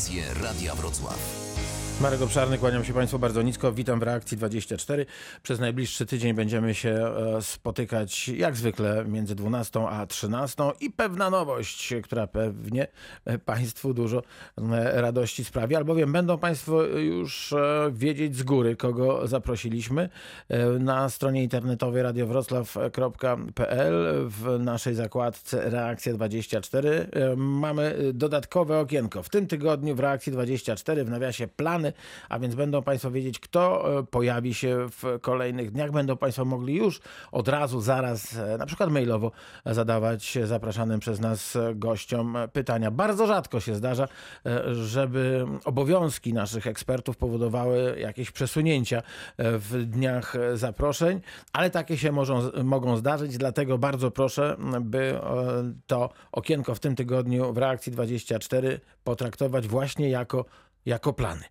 Interwencje Radia Wrocław. Marek Obszarny, kłaniam się Państwu bardzo nisko. Witam w Reakcji 24. Przez najbliższy tydzień będziemy się e, spotykać jak zwykle między 12 a 13 i pewna nowość, która pewnie e, Państwu dużo e, radości sprawi, albowiem będą Państwo już wiedzieć z góry, kogo zaprosiliśmy. Na stronie internetowej radiowroclaw.pl w naszej zakładce Reakcja 24 mamy dodatkowe okienko. W tym tygodniu w Reakcji 24 w nawiasie plany a więc będą Państwo wiedzieć, kto e, pojawi się w kolejnych dniach. Będą Państwo mogli już od razu, zaraz, e, na przykład mailowo zadawać zapraszanym przez nas gościom pytania. Bardzo rzadko się zdarza, e, żeby obowiązki naszych ekspertów powodowały jakieś przesunięcia w dniach zaproszeń, ale takie się mogą, mogą zdarzyć, dlatego bardzo proszę, by to okienko w tym tygodniu w reakcji 24 potraktować właśnie jako jako plany.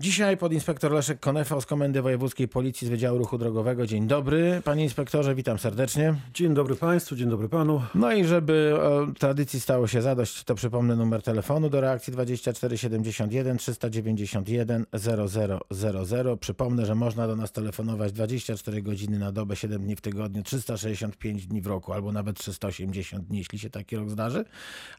Dzisiaj podinspektor Leszek Konefa z Komendy Wojewódzkiej Policji z Wydziału Ruchu Drogowego. Dzień dobry, panie inspektorze, witam serdecznie. Dzień dobry państwu, dzień dobry panu. No i żeby o, tradycji stało się zadość, to przypomnę numer telefonu do reakcji 2471 391 0000. Przypomnę, że można do nas telefonować 24 godziny na dobę, 7 dni w tygodniu, 365 dni w roku, albo nawet 380 dni, jeśli się taki rok zdarzy.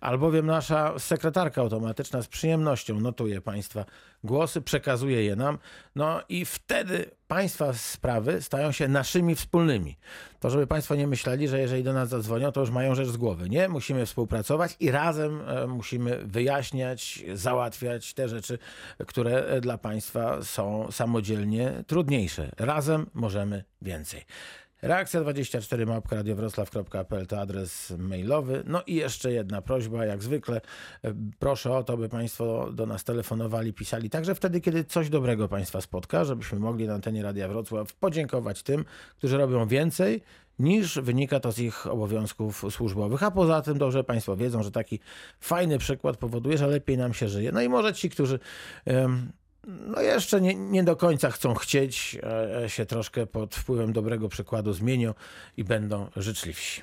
Albowiem nasza sekretarka automatyczna z przyjemnością notuje państwa Państwa głosy, przekazuje je nam, no i wtedy Państwa sprawy stają się naszymi wspólnymi. To, żeby Państwo nie myśleli, że jeżeli do nas zadzwonią, to już mają rzecz z głowy. Nie, musimy współpracować i razem e, musimy wyjaśniać, załatwiać te rzeczy, które e, dla Państwa są samodzielnie trudniejsze. Razem możemy więcej. Reakcja 24 małpka radiowroclaw.pl to adres mailowy. No i jeszcze jedna prośba, jak zwykle proszę o to, by Państwo do nas telefonowali, pisali także wtedy, kiedy coś dobrego Państwa spotka, żebyśmy mogli na antenie Radia Wrocław podziękować tym, którzy robią więcej niż wynika to z ich obowiązków służbowych. A poza tym dobrze Państwo wiedzą, że taki fajny przykład powoduje, że lepiej nam się żyje. No i może ci, którzy no jeszcze nie, nie do końca chcą chcieć, e, się troszkę pod wpływem dobrego przykładu zmienią i będą życzliwsi.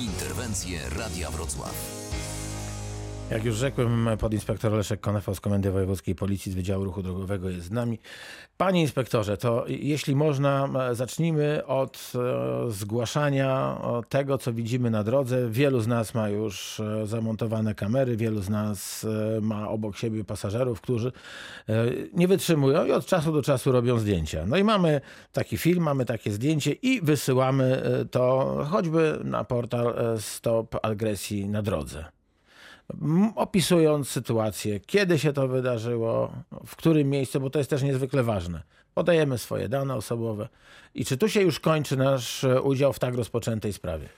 Interwencje Radia Wrocław. Jak już rzekłem, podinspektor Leszek Konefa z Komendy Wojewódzkiej Policji z Wydziału Ruchu Drogowego jest z nami. Panie inspektorze, to jeśli można, zacznijmy od e, zgłaszania tego, co widzimy na drodze. Wielu z nas ma już e, zamontowane kamery, wielu z nas e, ma obok siebie pasażerów, którzy nie wytrzymują i od czasu do czasu robią zdjęcia. No i mamy taki film, mamy takie zdjęcie i wysyłamy to choćby na portal Stop Agresji na drodze opisując sytuację, kiedy się to wydarzyło, w którym miejscu, bo to jest też niezwykle ważne. Podajemy swoje dane osobowe i czy tu się już kończy nasz udział w tak rozpoczętej sprawie?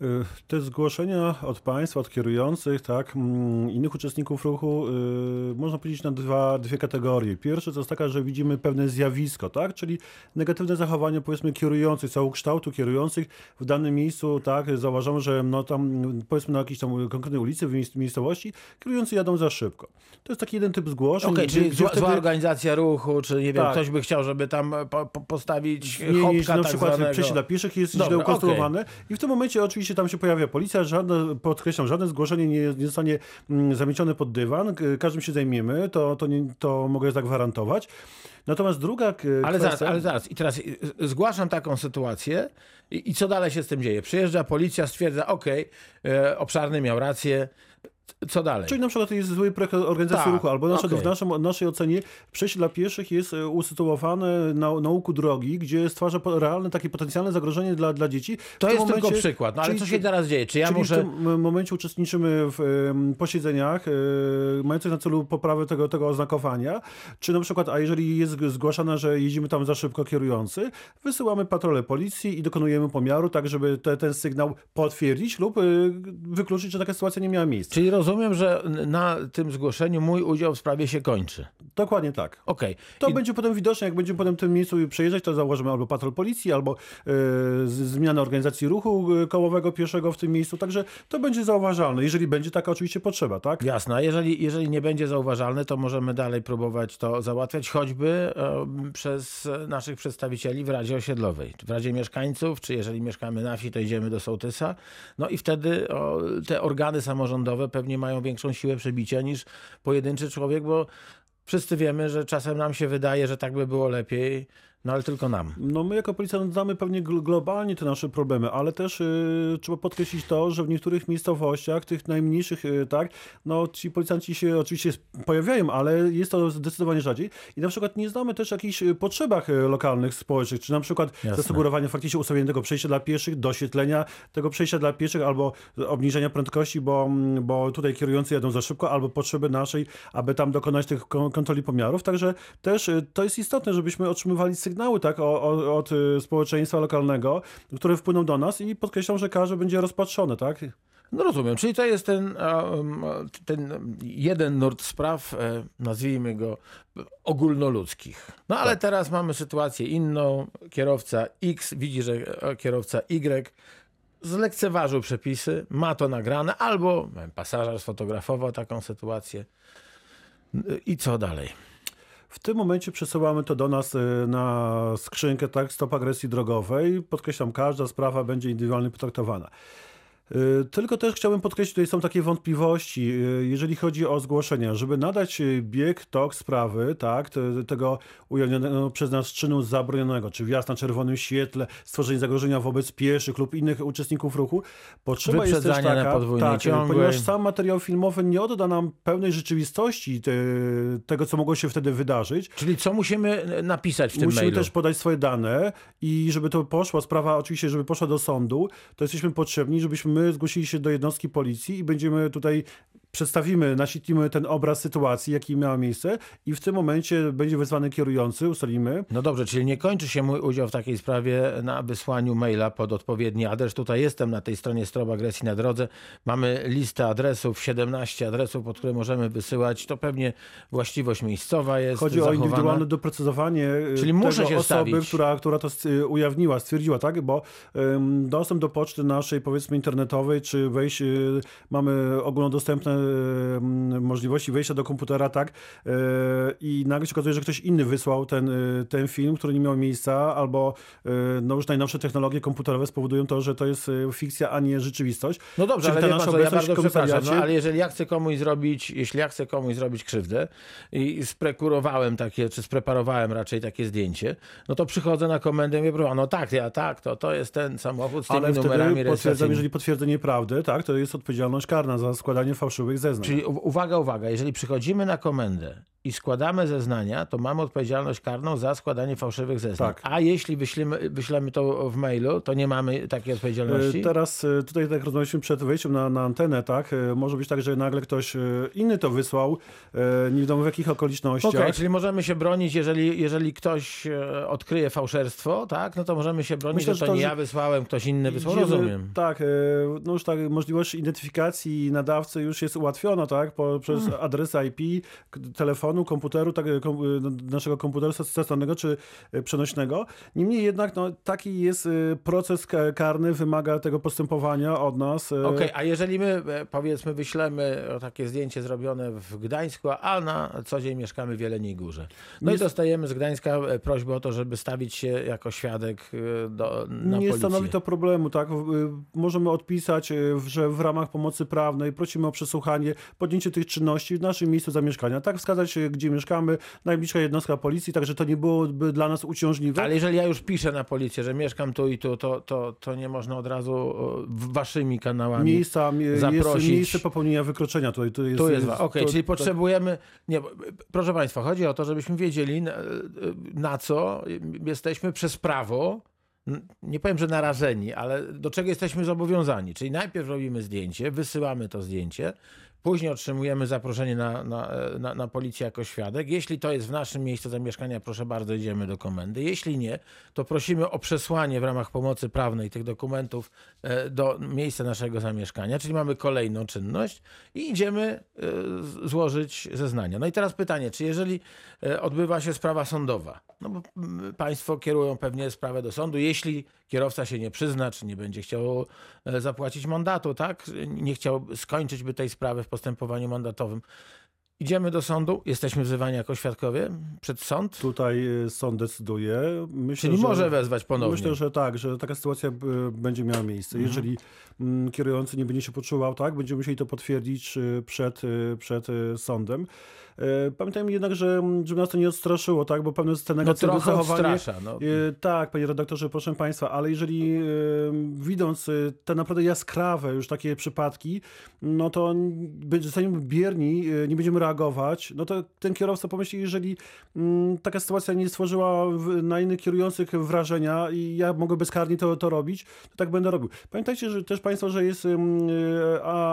Y, te zgłoszenia od państwa, od kierujących, tak, mm, innych uczestników ruchu, yy, można powiedzieć na dwa, dwie kategorie. Pierwsze to jest taka, że widzimy pewne zjawisko, tak, czyli negatywne zachowanie powiedzmy kierujących, całokształtu kierujących w danym miejscu, tak, zauważamy, że no tam powiedzmy na jakiejś tam konkretnej ulicy, w miejscowości, kierujący jadą za szybko. To jest taki jeden typ zgłoszeń. Okej, okay, czyli zła, wtedy... zła, organizacja ruchu, czy nie wiem, tak. ktoś by chciał, żeby tam po, po postawić nie, hopka, na tak przykład zwanego. przejście dla pieszych jest Dobra, źle ukonstruowane okay. i w tym momencie oczywiście tam się pojawia policja, żadne, podkreślam, żadne zgłoszenie nie, nie zostanie mm, zamiecione pod dywan, każdym się zajmiemy, to, to, nie, to mogę zagwarantować. Natomiast druga ale kwestia... Zaraz, ale zaraz, i teraz y, zgłaszam taką sytuację. I, i co dalej się z tym dzieje? Przyjeżdża policja, stwierdza, ok, e, obszarny miał rację, co dalej? Czyli na przykład jest zły projekt organizacji tak, ruchu, albo na okay. w naszym, naszej ocenie przejście dla pieszych jest e, usytuowane na, na łuku drogi, gdzie stwarza realne takie potencjalne zagrożenie dla, dla dzieci. To jest momencie, tylko przykład, no ale co się teraz dzieje? Czy ja czyli muszę... w tym momencie uczestniczymy w posiedzeniach y, mających na celu poprawę tego, tego oznakowania, czy na przykład, a jeżeli jest zgłaszane, że jeździmy tam za szybko kierujący, wysyłamy patrolę policji i dokonujemy pomiaru, tak żeby te, ten sygnał potwierdzić lub y, wykluczyć, że taka sytuacja nie miała miejsca. Czyli rozumiem, że na tym zgłoszeniu mój udział w sprawie się kończy. Dokładnie tak. Okej. To I- będzie potem widoczne, jak będziemy potem w tym miejscu przejeżdżać, to zauważymy albo patrol policji, albo z- zmianę organizacji ruchu e, kołowego pieszego w tym miejscu, także to będzie zauważalne, jeżeli będzie taka oczywiście potrzeba, tak? Jasne, a jeżeli, jeżeli nie będzie zauważalne, to możemy dalej próbować to załatwiać, choćby e, przez naszych przedstawicieli w Radzie Osiedlowej, w Radzie Mieszkańców, czy jeżeli mieszkamy na wsi, to idziemy do sołtysa. No i wtedy o, te organy samorządowe pewnie mają większą siłę przebicia niż pojedynczy człowiek, bo wszyscy wiemy, że czasem nam się wydaje, że tak by było lepiej, no ale tylko nam. No my jako policjant znamy pewnie gl- globalnie te nasze problemy, ale też y, trzeba podkreślić to, że w niektórych miejscowościach, tych najmniejszych, y, tak, no ci policjanci się oczywiście pojawiają, ale jest to zdecydowanie rzadziej. I na przykład nie znamy też jakichś y, potrzebach y, lokalnych, społecznych, czy na przykład Jasne. zasugerowania faktycznie ustawienia tego przejścia dla pieszych, doświetlenia tego przejścia dla pieszych, albo obniżenia prędkości, bo, mm, bo tutaj kierujący jadą za szybko, albo potrzeby naszej, aby tam dokonać tych kon- kontroli pomiarów. Także też y, to jest istotne, żebyśmy otrzymywali sygnały tak, o, o, od y, społeczeństwa lokalnego, które wpłyną do nas i podkreślam, że każdy będzie rozpatrzony, tak? No rozumiem, czyli to jest ten, um, ten jeden nurt spraw, e, nazwijmy go ogólnoludzkich. No ale teraz mamy sytuację inną. Kierowca X widzi, że e, kierowca Y zlekceważył przepisy, ma to nagrane, albo pasażer sfotografował taką sytuację. I co dalej? W tym momencie przesyłamy to do nas y, na skrzynkę, tak, stop agresji drogowej. Podkreślam, każda sprawa będzie indywidualnie potraktowana. Y, Tylko też chciałbym podkreślić, tutaj są takie wątpliwości, y, jeżeli chodzi o zgłoszenia, żeby nadać y, bieg, tok sprawy, tak, te- tego ujawnionego przez nas czynu zabronionego, czy wjazd na czerwonym świetle, stworzenie zagrożenia wobec pieszych lub innych uczestników ruchu, potrzeba jest też taka, tak, ciągłej. ponieważ sam materiał filmowy nie odda nam pełnej rzeczywistości te, tego, co mogło się wtedy wydarzyć, Czyli co musimy napisać w tym Musimy mailu? też podać swoje dane i żeby to poszła sprawa, oczywiście, żeby poszła do sądu, to jesteśmy potrzebni, żebyśmy zgłosili się do jednostki policji i będziemy tutaj, przedstawimy, naświetlimy ten obraz sytuacji, jaki miała miejsce i w tym momencie będzie wezwany kierujący, ustalimy. No dobrze, czyli nie kończy się mój udział w takiej sprawie na wysłaniu maila pod odpowiedni adres. Tutaj jestem na tej stronie Strop Agresji na Drodze. Mamy listę adresów, 17 adresów, pod które możemy wysyłać. To pewnie właściwość miejscowa jest Chodzi o zachowana. indywidualne doprecyzowanie y, Czyli muszę się osoby, stawić. która, która to y, ujawniła, stwierdziła, tak? Bo dostęp do poczty naszej, powiedzmy, internetowej, czy wejść, y, mamy ogólnodostępne możliwości wejścia do komputera, tak? Y, I nagle się okazuje, że ktoś inny wysłał ten, y, ten film, który nie miał miejsca, albo y, no już najnowsze technologie komputerowe spowodują to, że to jest y, fikcja, a nie rzeczywistość. No dobrze, Czyli ale ta pan nasza co, ja bardzo przepraszam, no, ale jeżeli ja chcę komuś zrobić, jeśli ja chcę komuś zrobić krzywdę i sprekurowałem takie, czy spreparowałem raczej takie zdjęcie, no to przychodzę na komendę i mówię, no tak, ja tak, to, to jest ten samochód z tymi Ale numerami potwierdzam, jeżeli potwierdzenie prawdy, tak, to jest odpowiedzialność karna za składanie fałszywych zeznań. Czyli uwaga, uwaga, jeżeli przychodzimy na komendę i składamy zeznania, to mamy odpowiedzialność karną za składanie fałszywych zeznań. Tak. A jeśli wyślemy, wyślemy to w mailu, to nie mamy takiej odpowiedzialności? E, Teraz e, tutaj tak rozmawialiśmy przed wejściem na, na antenę, tak? E, Może być tak, że nagle ktoś inny to wysłał, nie wiadomo w jakich okolicznościach. Okej, czyli możemy się bronić, jeżeli, jeżeli ktoś odkryje fałszerstwo, tak, no to możemy się bronić, Myślę, że to to, nie ja wysłałem, ktoś inny wysłał, rozumiem. Tak, no już tak, możliwość identyfikacji nadawcy już jest ułatwiona, tak? Po, przez Hmm. adres IP telefonu, komputeru, tak, kom, no, naszego komputera stacjonarnego czy e, przenośnego. Niemniej jednak no, taki jest e, proces ka- karny, wymaga tego postępowania od nas. e, Okej, a jeżeli my e, powiedzmy wyślemy takie zdjęcie zrobione w Gdańsku, a na co dzień mieszkamy w Jeleniej Górze. No i dostajemy z Gdańska e, prośbę o to, żeby stawić się jako świadek e, do, na nie policję. stanowi to problemu, tak? Możemy odpisać, że w ramach pomocy prawnej prosimy o przesłuchanie, podjęcie tych czynności w naszym miejscu zamieszkania. Tak, wskazać, gdzie mieszkamy, najbliższa jednostka policji, także to nie byłoby dla nas uciążliwe. Ale jeżeli ja już piszę na policję, że mieszkam tu i tu, to, to, to nie można od razu e, waszymi kanałami. Miejsca, mi- jest zaprosić. miejsce popopełnienia wykroczenia. Tutaj, tu jest, Tu jest, okej, to- czyli potrzebujemy. Nie, bo- proszę Państwa, chodzi o to, żebyśmy wiedzieli, na, na co jesteśmy przez prawo. Nie powiem, że narażeni, ale do czego jesteśmy zobowiązani. Czyli najpierw robimy zdjęcie, wysyłamy to zdjęcie, Później otrzymujemy zaproszenie na, na, na, na policję jako świadek. Jeśli to jest w naszym miejscu zamieszkania, proszę bardzo, idziemy do komendy. Jeśli nie, to prosimy o przesłanie w ramach pomocy prawnej tych dokumentów e, do miejsca naszego zamieszkania, czyli mamy kolejną czynność i idziemy e, złożyć zeznania. No i teraz pytanie, czy jeżeli e, odbywa się sprawa sądowa, no bo państwo kierują pewnie sprawę do sądu, jeśli kierowca się nie przyzna, czy nie będzie chciał e, zapłacić mandatu, tak? Nie chciał skończyć by tej sprawy w postępowaniu mandatowym. Idziemy do sądu, jesteśmy wzywani jako świadkowie przed sąd, Tutaj y, sąd decyduje. Myślę, czyli że... może wezwać ponownie. Myślę, że tak, że taka sytuacja y, będzie miała miejsce. Mhm. Jeżeli mm, kierujący nie będzie się poczuwał tak, będziemy musieli to potwierdzić przed, przed sądem. E, Pamiętajmy jednak, że żeby nas to nie odstraszyło, tak, bo pewne sceny no trochę zachowanie... odstrasza. No. E, Tak, panie redaktorze, proszę państwa, ale jeżeli e, widząc te naprawdę jaskrawe już takie przypadki, no to zostaniemy bierni, nie będziemy reagować, no to ten kierowca pomyśli, jeżeli taka sytuacja nie stworzyła na innych kierujących wrażenia i ja mogę bezkarnie to, to robić, to tak będę robił. Pamiętajcie że też państwo, że jest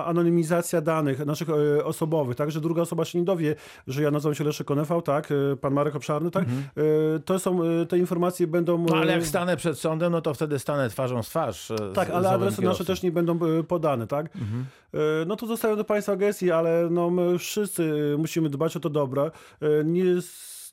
anonimizacja danych naszych osobowych, tak, że druga osoba się nie dowie, że ja nazywam się Leszek Konefał, tak, e, pan Marek Obszarny, tak, E, to są, e, te informacje będą... Mhm. No ale jak stanę przed sądem, no to wtedy stanę twarzą w twarz. tak, z ale adresy nasze też nie będą podane, tak? E, No to zostają do Państwa gestii, ale no my wszyscy musimy dbać o to dobre. Nie,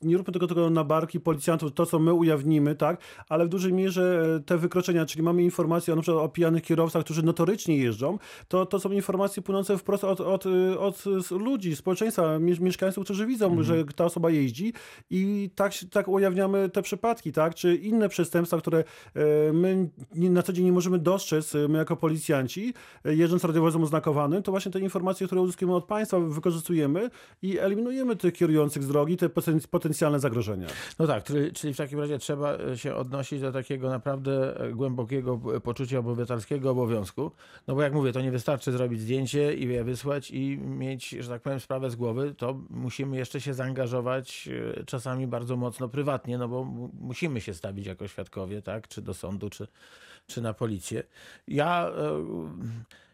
nie róbmy tego tylko na barki policjantów, to co my ujawnimy, tak? Ale w dużej mierze e, te wykroczenia, czyli mamy informacje na przykład o pijanych kierowcach, którzy notorycznie jeżdżą, to, to są informacje płynące wprost od, od, e, od s- ludzi, społeczeństwa, mie- mieszkańców, którzy widzą, że ta osoba jeździ i tak, tak ujawniamy te przypadki, tak? Czy inne przestępstwa, które e, my na co dzień nie możemy dostrzec, e, my jako policjanci, e, jeżdżąc radiowozem oznakowanym, to właśnie te informacje, które uzyskujemy od państwa, wykorzystujemy i eliminujemy tych kierujących z drogi, te poten- potencjalne zagrożenia. No tak, czyli, w takim razie trzeba e, się odnosić do takiego naprawdę e, głębokiego e, poczucia obywatelskiego obowiązku. No bo jak mówię, to nie wystarczy zrobić zdjęcie i je wysłać i mieć, że tak powiem, sprawę z głowy. To musimy jeszcze się zaangażować czasami bardzo mocno prywatnie, no bo mu- musimy się stawić jako świadkowie, tak? Czy do sądu, czy, czy na policję. Ja, e,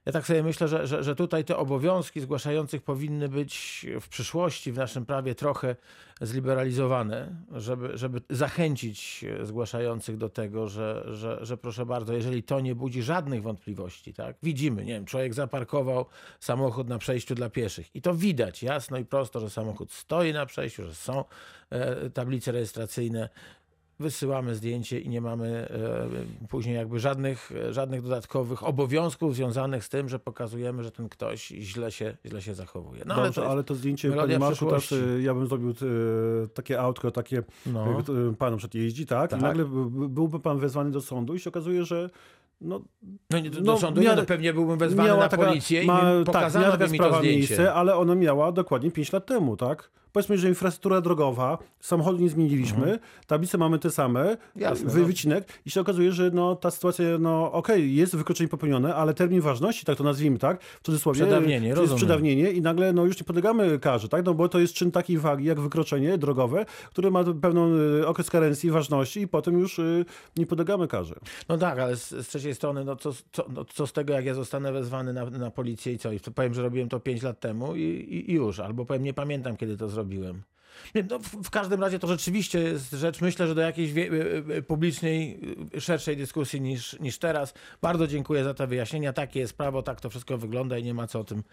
ja tak sobie myślę, że, że, że tutaj te obowiązki zgłaszających powinny być w przyszłości w naszym prawie trochę zliberalizowane, żeby, żeby zachęcić zgłaszających do tego, że, że, że proszę bardzo, jeżeli to nie budzi żadnych wątpliwości, tak? Widzimy, nie wiem, człowiek zaparkował samochód na przejściu dla pieszych i to widać jasno i prosto, że samochód stoi na przejściu, że są e, tablice rejestracyjne. Wysyłamy zdjęcie i nie mamy e, później jakby żadnych, żadnych dodatkowych obowiązków związanych z tym, że pokazujemy, że ten ktoś źle się, źle się zachowuje. No, Dobrze, to ale, to zdjęcie, panie Marku, przyszłości. e, ja bym zrobił e, takie autko, takie No. pan na przykład jeździ, tak? Tak. I nagle byłby pan wezwany do sądu i się okazuje, że no, No nie, do, No, sądu miała- no pewnie byłbym wezwany na policję i ma- tak, pokazano miała by taka mi to zdjęcie. miejsce, ale ona miała dokładnie 5 lat temu, tak? Powiedzmy, że infrastruktura drogowa, samochodu nie zmieniliśmy, tablice mamy te same, Mhm. Jasne, wy, no. wycinek i się okazuje, że no, ta sytuacja, no okej, jest wykroczenie popełnione, ale termin ważności, tak to nazwijmy, tak, w cudzysłowie, Przedawnienie, to jest rozumiem. przedawnienie i nagle no, już nie podlegamy karze, tak, no bo to jest czyn takiej wagi jak wykroczenie drogowe, które ma pewną y, okres karencji, ważności i potem już y, nie podlegamy karze. No tak, ale z, z trzeciej strony, no co, co, no co z tego, jak ja zostanę wezwany na, na policję i co? I powiem, że robiłem to 5 lat temu i, i, i już. Albo powiem, nie pamiętam, kiedy to zrobiłem. Nie, no, w, w każdym razie to rzeczywiście jest rzecz, myślę, że do jakiejś wie, y, y, publicznej, y, szerszej dyskusji niż, niż teraz. Bardzo dziękuję za te wyjaśnienia. Takie jest prawo, tak to wszystko wygląda i nie ma co o tym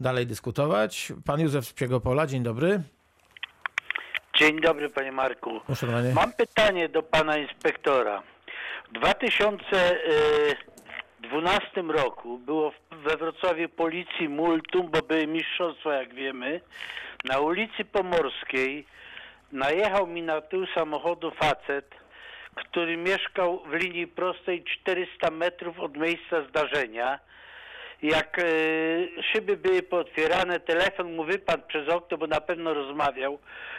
dalej dyskutować. Pan Józef z Piegopola, dzień dobry. Dzień dobry, panie Marku. Proszę panie. Mam pytanie do pana inspektora. W 2012 roku było we Wrocławiu policji multum, bo były mistrzostwa, jak wiemy. Na ulicy Pomorskiej najechał mi na tył samochodu facet, który mieszkał w linii prostej 400 metrów od miejsca zdarzenia. Jak e, szyby były pootwierane, telefon mu wypadł przez okno, bo na pewno rozmawiał.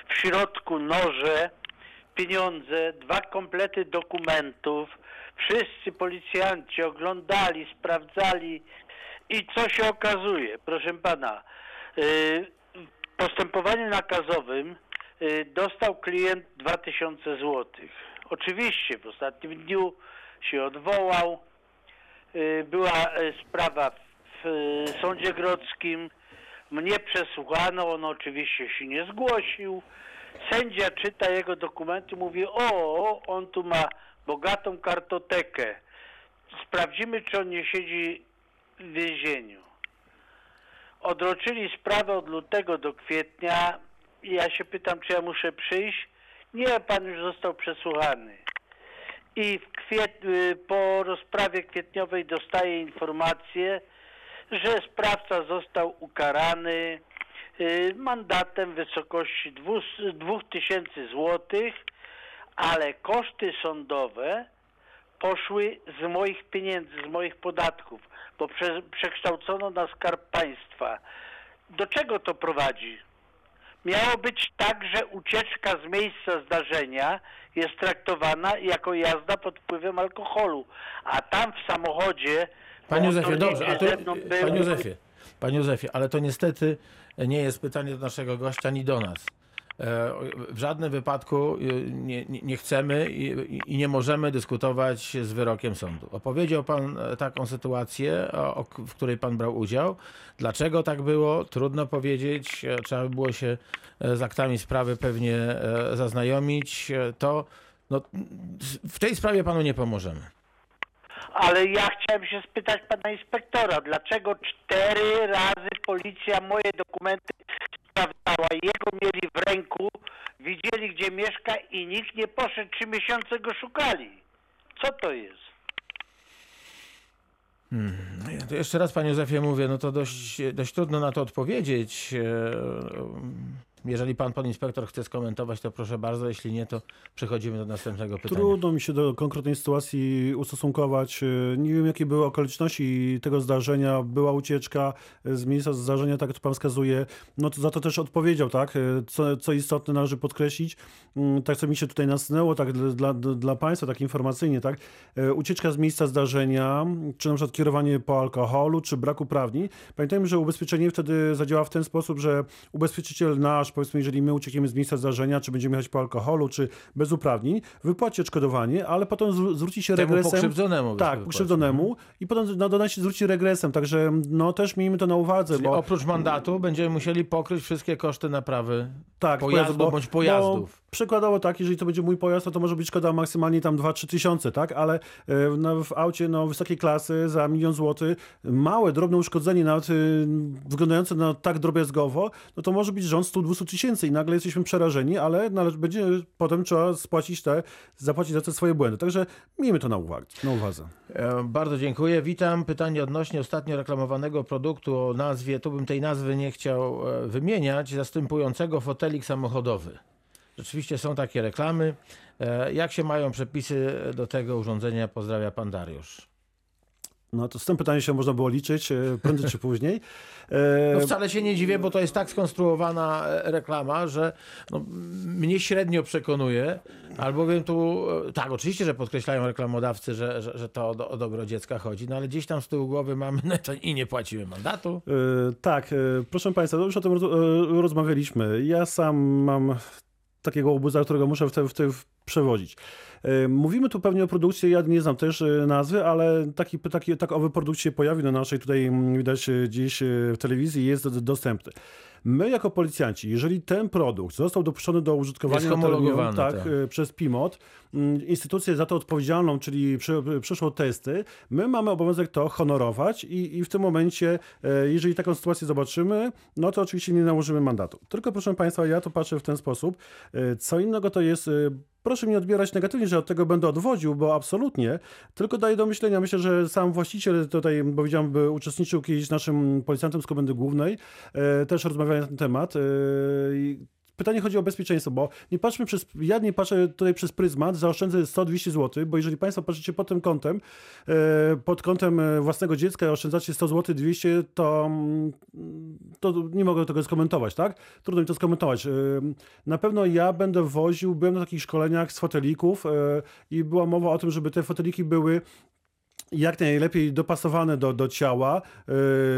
W środku noże, pieniądze, dwa komplety dokumentów. Wszyscy policjanci oglądali, sprawdzali i co się okazuje, proszę pana, e, postępowaniu nakazowym e, dostał klient 2000 zł. Oczywiście w ostatnim dniu się odwołał, Y, była y, sprawa w y, sądzie grodzkim, Mnie przesłuchano, on oczywiście się nie zgłosił. Sędzia czyta jego dokumenty, mówi: O, on tu ma bogatą kartotekę. Sprawdzimy, czy on nie siedzi w więzieniu. Odroczyli sprawę od lutego do kwietnia. I ja się pytam, czy ja muszę przyjść. Nie, pan już został przesłuchany. I kwiet... y, po rozprawie kwietniowej dostaję informację, że sprawca został ukarany y, mandatem w wysokości 2000 złotych, ale koszty sądowe poszły z moich pieniędzy, z moich podatków, bo prze, przekształcono na skarb państwa. Do czego to prowadzi? Miało być tak, że ucieczka z miejsca zdarzenia jest traktowana jako jazda pod wpływem alkoholu, a tam w samochodzie Panie Józefie, dobrze, a to, był- panie Józefie, panie Józefie, ale to niestety nie jest pytanie do naszego gościa, ani do nas. E, W żadnym wypadku e, nie, nie chcemy i, i- nie możemy dyskutować z wyrokiem sądu. Opowiedział pan e, taką sytuację, o, w której pan brał udział. Dlaczego tak było? Trudno powiedzieć. Trzeba by było się z aktami sprawy pewnie zaznajomić. To no, w tej sprawie panu nie pomożemy. Ale ja chciałem się spytać pana inspektora, dlaczego cztery razy policja moje dokumenty sprawdzała, jego mieli w ręku, widzieli gdzie mieszka i nikt nie poszedł, trzy miesiące go szukali. Co to jest? To jeszcze raz, panie Józefie, mówię, no to dość, dość trudno na to odpowiedzieć. E, Jeżeli pan, pan inspektor chce skomentować, to proszę bardzo. Jeśli nie, to przechodzimy do następnego pytania. Trudno mi się do konkretnej sytuacji ustosunkować. E, Nie wiem, jakie były okoliczności tego zdarzenia. Była ucieczka z miejsca zdarzenia, tak jak to pan wskazuje. No to za to też odpowiedział, tak? E, Co, co istotne należy podkreślić, mm, tak co mi się tutaj nasunęło, tak dla, dla, państwa, tak informacyjnie, tak? E, Ucieczka z miejsca zdarzenia, czy na przykład kierowanie po alkoholu, czy brak uprawnień. Pamiętajmy, że ubezpieczenie wtedy zadziała w ten sposób, że ubezpieczyciel nasz, powiedzmy, jeżeli my uciekniemy z miejsca zdarzenia, czy będziemy jechać po alkoholu, czy bez uprawnień, wypłaci odszkodowanie, ale potem zwró- zwróci się Temu regresem. pokrzywdzonemu Tak, pokrzywdzonemu i potem na dodanie się zwróci regresem, także no też miejmy to na uwadze, Czyli bo oprócz mandatu będziemy musieli pokryć wszystkie koszty naprawy tak, pojazdu bo- bądź pojazdów. Przykładowo tak, jeżeli to będzie mój pojazd, no to może być szkoda maksymalnie tam 2-3 tysiące, tak, ale e, no, w aucie no, wysokiej klasy za milion złotych małe, drobne uszkodzenie, nawet y, wyglądające na tak drobiazgowo, no to może być rząd 100-200 tysięcy i nagle jesteśmy przerażeni, ale nale- będzie potem trzeba spłacić te, zapłacić za te swoje błędy. Także miejmy to na uwadze. Na uwadze. E, Bardzo dziękuję. Witam. Pytanie odnośnie ostatnio reklamowanego produktu o nazwie, tu bym tej nazwy nie chciał e, wymieniać, zastępującego fotelik samochodowy. Rzeczywiście są takie reklamy. E, Jak się mają przepisy do tego urządzenia? Pozdrawia pan Dariusz. No to z tym pytaniem się można było liczyć e, prędzej czy później. E, No wcale się nie dziwię, bo to jest tak skonstruowana reklama, że no, mnie średnio przekonuje, albowiem tu, tak, oczywiście, że podkreślają reklamodawcy, że, że, że to o, o dobro dziecka chodzi, no ale gdzieś tam z tyłu głowy mamy no, to i nie płacimy mandatu. Tak, proszę Państwa, już o tym roz, rozmawialiśmy. Ja sam mam takiego obuza, którego muszę w te, w te przewodzić. E, Mówimy tu pewnie o produkcji, ja nie znam też e, nazwy, ale taki, taki, tak owy produkt się pojawi na naszej tutaj, mm, widać e, gdzieś e, w telewizji, jest dostępny. My jako policjanci, jeżeli ten produkt został dopuszczony do użytkowania homologowany, tak, tak. e, przez PIMOT, mm, instytucję za to odpowiedzialną, czyli prze, przeszło testy, my mamy obowiązek to honorować i, i w tym momencie, e, jeżeli taką sytuację zobaczymy, no to oczywiście nie nałożymy mandatu. Tylko proszę Państwa, ja to patrzę w ten sposób. E, Co innego to jest e, Proszę mi odbierać negatywnie, że od tego będę odwodził, bo absolutnie, tylko daje do myślenia. Myślę, że sam właściciel tutaj, bo widziałem, by uczestniczył kiedyś z naszym policjantem z Komendy Głównej, też na ten temat. I Pytanie chodzi o bezpieczeństwo, bo nie patrzmy przez, ja nie patrzę tutaj przez pryzmat, zaoszczędzę 100-200 zł, bo jeżeli Państwo patrzycie pod tym kątem, e, pod kątem e, własnego dziecka i oszczędzacie 100 zł, 200, to, mm, to nie mogę tego skomentować, tak? Trudno mi to skomentować. Na pewno ja będę woził, byłem na takich szkoleniach z fotelików i była mowa o tym, żeby te foteliki były jak najlepiej dopasowane do, do ciała,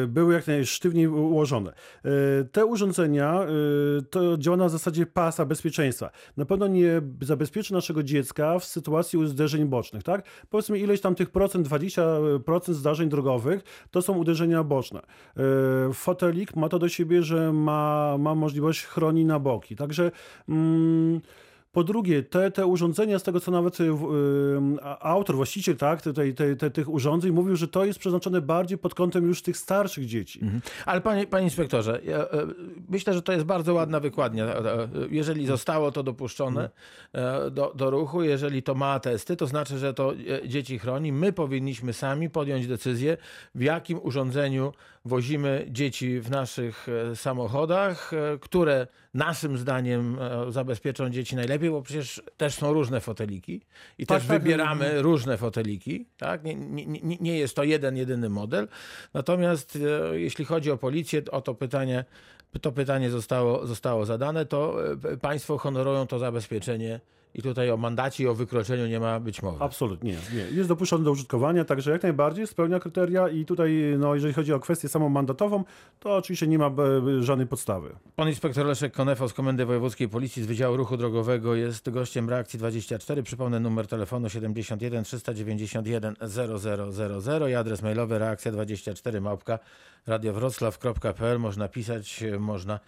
y, były jak najsztywniej ułożone. Y, te urządzenia y, to działa na zasadzie pasa bezpieczeństwa. Na pewno nie zabezpieczy naszego dziecka w sytuacji zderzeń bocznych, tak? Powiedzmy ileś tam tych procent, 20% zdarzeń drogowych to są uderzenia boczne. Fotelik ma to do siebie, że ma, ma możliwość chroni na boki. Także mm, po drugie, te, te urządzenia, z tego co nawet y, y, autor, właściciel tak, te, te, te, tych urządzeń mówił, że to jest przeznaczone bardziej pod kątem już tych starszych dzieci. Mhm. Ale panie, panie inspektorze, ja, e, myślę, że to jest bardzo ładna wykładnia. E, jeżeli zostało to dopuszczone mhm. do, do ruchu, jeżeli to ma testy, to znaczy, że to dzieci chroni. My powinniśmy sami podjąć decyzję, w jakim urządzeniu wozimy dzieci w naszych samochodach, które naszym zdaniem zabezpieczą dzieci najlepiej lepiej, bo przecież też są różne foteliki i tak, też tak, wybieramy tak. różne foteliki. Tak? Nie, nie, nie jest to jeden, jedyny model. Natomiast e, jeśli chodzi o policję, o to pytanie, to pytanie zostało, zostało zadane, to e, państwo honorują to zabezpieczenie i tutaj o mandacie i o wykroczeniu nie ma być mowy. Absolutnie, nie. Jest dopuszczony do użytkowania, także jak najbardziej spełnia kryteria i tutaj, no, jeżeli chodzi o kwestię samą mandatową, to oczywiście nie ma e, żadnej podstawy. Pan inspektor Leszek Konefo z Komendy Wojewódzkiej Policji z Wydziału Ruchu Drogowego jest gościem reakcji 24. Przypomnę numer telefonu 71 391 0000 i adres mailowy reakcja24 małpka radiowroclaw.pl. Można pisać, można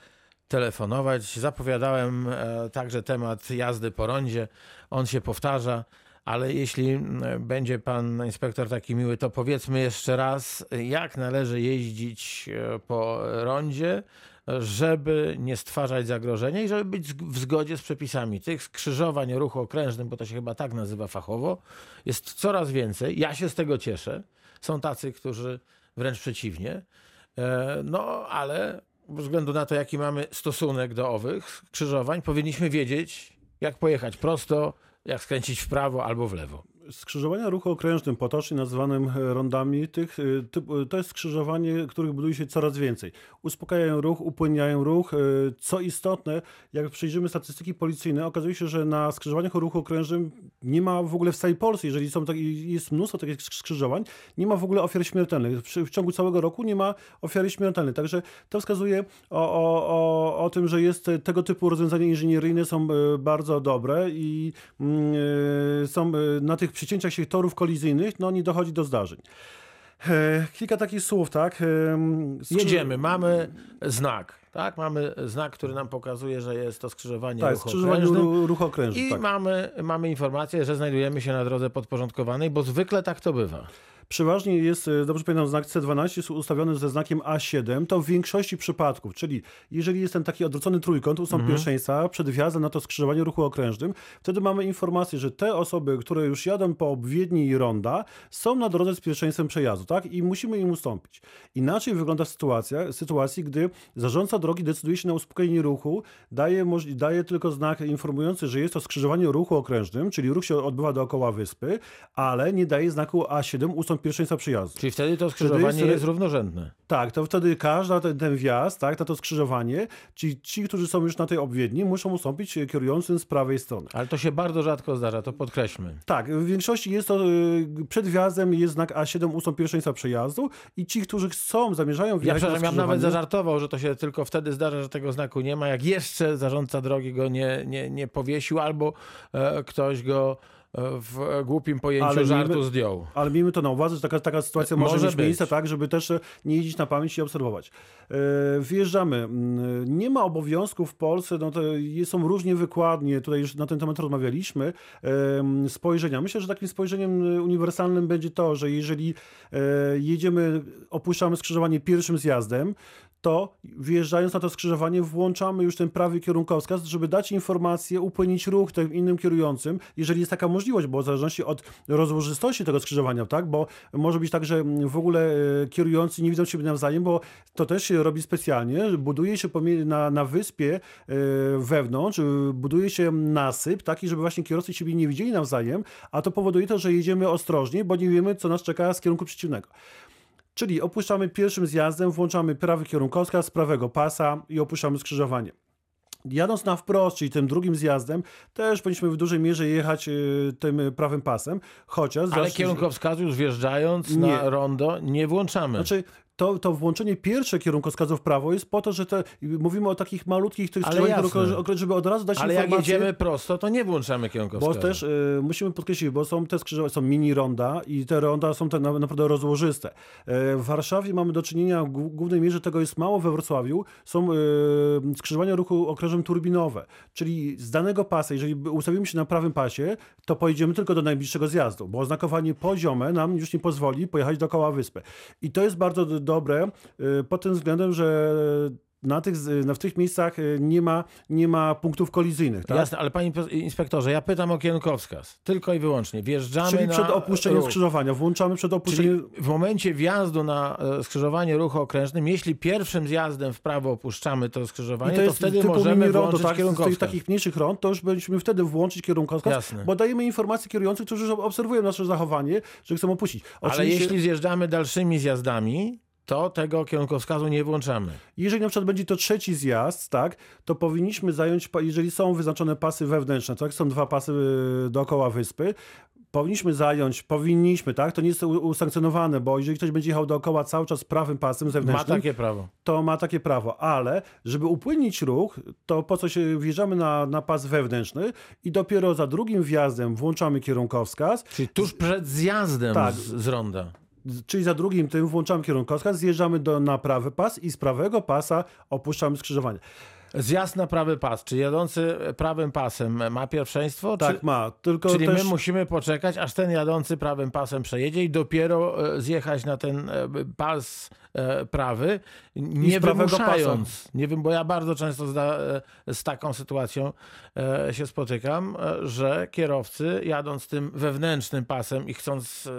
telefonować. Zapowiadałem e, także temat jazdy po rondzie. On się powtarza, ale jeśli będzie pan inspektor taki miły, to powiedzmy jeszcze raz, jak należy jeździć e, po rondzie, żeby nie stwarzać zagrożenia i żeby być w zgodzie z przepisami. Tych skrzyżowań ruchu okrężnym, bo to się chyba tak nazywa fachowo, jest coraz więcej. Ja się z tego cieszę. Są tacy, którzy wręcz przeciwnie. E, no, ale względu na to, jaki mamy stosunek do owych skrzyżowań, powinniśmy wiedzieć, jak pojechać prosto, jak skręcić w prawo albo w lewo skrzyżowania ruchu okrężnym, potocznie nazywanym e, rondami, tych, e, e, to jest skrzyżowanie, których buduje się coraz więcej. Uspokajają ruch, upłynniają ruch. Co istotne, jak przejrzymy statystyki policyjne, okazuje się, że na skrzyżowaniach o ruchu okrężnym nie ma w ogóle w całej Polsce, jeżeli są tak, jest mnóstwo takich skrzyżowań, nie ma w ogóle ofiar śmiertelnych. W, ciągu całego roku nie ma ofiary śmiertelnej. Także to wskazuje o, o, o, o tym, że jest tego typu rozwiązania inżynieryjne są bardzo dobre i y, są na tych przecięciach się torów kolizyjnych, no nie dochodzi do zdarzeń. E, kilka takich słów, tak? E, Jedziemy, mamy znak, tak? Mamy znak, który nam pokazuje, że jest to skrzyżowanie tak, ruchu ruchu okrężny. I tak. mamy, mamy informację, że znajdujemy się na drodze podporządkowanej, bo zwykle tak to bywa. Przeważnie jest, e, dobrze pamiętam, znak C12 jest ustawiony ze znakiem A7, to w większości przypadków, czyli jeżeli jest ten taki odwrócony trójkąt, ustąp mhm. pierwszeństwa przed wjazdem na to skrzyżowanie ruchu okrężnym, wtedy mamy informację, że te osoby, które już jadą po obwiedni i ronda, są na drodze z pierwszeństwem przejazdu, tak? I musimy im ustąpić. Inaczej wygląda sytuacja, sytuacji, gdy zarządca drogi decyduje się na uspokojenie ruchu, daje, daje tylko znak informujący, że jest to skrzyżowanie ruchu okrężnym, czyli ruch się odbywa dookoła wyspy, ale nie daje znaku A7 pierwszeństwa przyjazdu. Czyli wtedy to skrzyżowanie jest, jest, równorzędne. Tak, to wtedy każda ten, ten wjazd, tak, na to skrzyżowanie, ci, ci, którzy są już na tej obwiedni, muszą ustąpić kierującym z prawej strony. Ale to się bardzo rzadko zdarza, to podkreślmy. Tak, w większości jest to, y, przed wjazdem jest znak A7 ustąp pierwszeństwa przejazdu i ci, którzy chcą, zamierzają wjechać Ja przepraszam, ja nawet zażartował, że to się tylko wtedy zdarza, że tego znaku nie ma, jak jeszcze zarządca drogi go nie, nie, nie powiesił albo e, ktoś go w głupim pojęciu ale żartu miejmy, zdjął. Ale miejmy to na uwadze, że taka, taka sytuacja może, może mieć być. miejsce, tak, żeby też nie jeździć na pamięć i obserwować. E, wjeżdżamy. Mm, nie ma obowiązków w Polsce, no to są różnie wykładnie, tutaj już na ten temat rozmawialiśmy, e, spojrzenia. Myślę, że takim spojrzeniem uniwersalnym będzie to, że jeżeli e, jedziemy, opuszczamy skrzyżowanie pierwszym zjazdem, to wjeżdżając na to skrzyżowanie włączamy już ten prawy kierunkowskaz, żeby dać informację, upłynić ruch tym innym kierującym, jeżeli jest taka możliwość, bo w zależności od rozłożystości tego skrzyżowania, tak, bo może być tak, że w ogóle e, kierujący nie widzą siebie nawzajem, bo to też się robi specjalnie, buduje się na, na wyspie e, wewnątrz, buduje się nasyp taki, żeby właśnie kierowcy siebie nie widzieli nawzajem, a to powoduje to, że jedziemy ostrożnie, bo nie wiemy, co nas czeka z kierunku przeciwnego. Czyli opuszczamy pierwszym zjazdem, włączamy prawy kierunkowskaz z prawego pasa i opuszczamy skrzyżowanie. jadąc na wprost, czyli tym drugim zjazdem, też powinniśmy w dużej mierze jechać y, tym prawym pasem, chociaż... Ale zawsze- kierunkowskazu już wjeżdżając Nie. na rondo nie włączamy. Znaczy, to, to włączenie pierwsze kierunkowskazu w prawo jest po to, że te, mówimy o takich malutkich tych Ale dróg- żeby od razu dać Ale jak informację. jedziemy prosto, to nie włączamy kierunkowskazu. Bo też y, musimy podkreślić, bo są te skrzyżowania, są mini ronda i te ronda są te na, naprawdę rozłożyste. E, w Warszawie mamy do czynienia, w głó- głównej mierze tego jest mało we Wrocławiu, są y, skrzyżowania ruchu okrężem turbinowe, czyli z danego pasa, jeżeli ustawimy się na prawym pasie, to pojedziemy tylko do najbliższego zjazdu, bo oznakowanie poziome nam już nie pozwoli pojechać dookoła wyspy. I to jest bardzo dobre y, pod tym względem, że na tych, z- na, w tych miejscach y, nie ma, nie ma punktów kolizyjnych. Tak? Jasne, ale panie inspektorze, ja pytam o kierunkowskaz. Tylko i wyłącznie. Wjeżdżamy Czyli na przed opuszczeniem ruch. skrzyżowania, włączamy przed opuszczeniem. Czyli w momencie wjazdu na e, skrzyżowanie ruchu okrężnym, jeśli pierwszym zjazdem w prawo opuszczamy to skrzyżowanie, I to, to jest wtedy typu możemy rondo, włączyć tak? Z kierunkowskaz. tych takich mniejszych rond, to już będziemy wtedy włączyć kierunkowskaz, Jasne. bo dajemy informacje kierujących, którzy obserwują nasze zachowanie, że chcą opuścić. Ale Oczywiście, jeśli zjeżdżamy dalszymi zjazdami, to tego kierunkowskazu nie włączamy. jeżeli na przykład będzie to trzeci zjazd, tak, to powinniśmy zająć, jeżeli są wyznaczone pasy wewnętrzne, tak, są dwa pasy y, dookoła wyspy, powinniśmy zająć, powinniśmy, tak, to nie jest usankcjonowane, bo jeżeli ktoś będzie jechał dookoła cały czas prawym pasem Ma zewnętrznym, takie prawo. to ma takie prawo, ale żeby upłynnić ruch, to po co się wjeżdżamy na, na pas wewnętrzny i dopiero za drugim wjazdem włączamy kierunkowskaz, Czyli tuż przed zjazdem Tak. z, z ronda. Czyli za drugim tym włączamy kierunkowskaz, zjeżdżamy do, na prawy pas i z prawego pasa opuszczamy skrzyżowanie. Zjazd na prawy pas. Czy jadący prawym pasem ma pierwszeństwo? Tak czy... ma, tylko Czyli też... my musimy poczekać, aż ten jadący prawym pasem przejedzie i dopiero e, zjechać na ten e, pas e, prawy, nie wymuszając. Nie wiem, bo ja bardzo często zda, z taką sytuacją się spotykam, że kierowcy jadąc tym wewnętrznym pasem i chcąc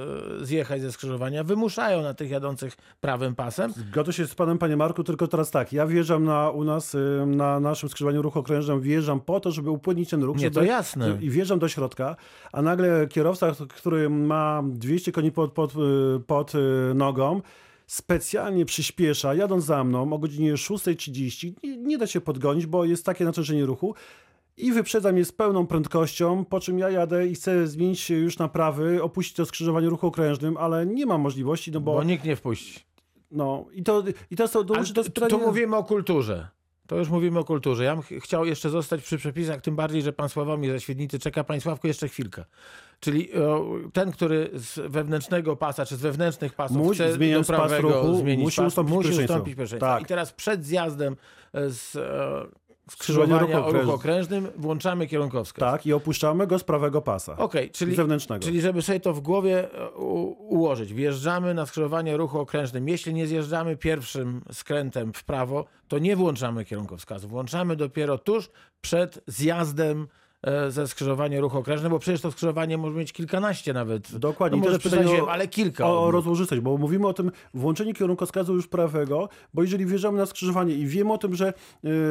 zjechać ze skrzyżowania, wymuszają na tych jadących prawym pasem. Zgodzę się z panem, panie Marku, tylko teraz tak, ja wjeżdżam na, u nas y, na naszym skrzyżowaniu ruchu okrężnym, wjeżdżam po to, żeby upłynnić ten ruch. Nie, to jasne. I wjeżdżam do środka, a nagle kierowca, który ma 200 koni pod, pod, pod y, nogą, specjalnie przyspiesza, jadąc za mną o godzinie 6.30, nie, nie da się podgonić, bo jest takie natężenie ruchu, i wyprzedza mnie z pełną prędkością, po czym ja jadę i chcę zmienić się już na prawy, opuścić to skrzyżowanie ruchu okrężnym, ale nie mam możliwości, no bo... Bo nikt nie wpuści. No i to, i to, to, to, Ale to, tu, to, tu mówimy o kulturze. To już mówimy o kulturze. Ja bym ch- chciał jeszcze zostać przy przepisach, tym bardziej, że pan Sławomir ze Świdnicy czeka. Panie Sławku, jeszcze chwilkę. Czyli o, ten, który z wewnętrznego pasa, czy z wewnętrznych pasów Musi- chce do zmieniając pas prawego ruchu, zmienić musi pas, ustąpić musi ustąpić. Tak. I teraz przed zjazdem e, z e, Skrzyżowania ruchu o ruchu okrężnym. włączamy kierunkowskaz. Tak, i opuszczamy go z prawego pasa. Okej, czyli, zewnętrznego. czyli żeby sobie to w głowie e, ułożyć. Wjeżdżamy na skrzyżowanie ruchu okrężnym. Jeśli nie zjeżdżamy pierwszym skrętem w prawo, to nie włączamy kierunkowskazu. Włączamy dopiero tuż przed zjazdem ze skrzyżowania ruchu okrężnym, bo przecież to skrzyżowanie może mieć kilkanaście nawet. Dokładnie. No może pytanie przesadziłem, ale kilka. O, o rozłożystość, bo mówimy o tym włączeniu kierunkowskazu już prawego, bo jeżeli wjeżdżamy na skrzyżowanie i wiemy o tym, że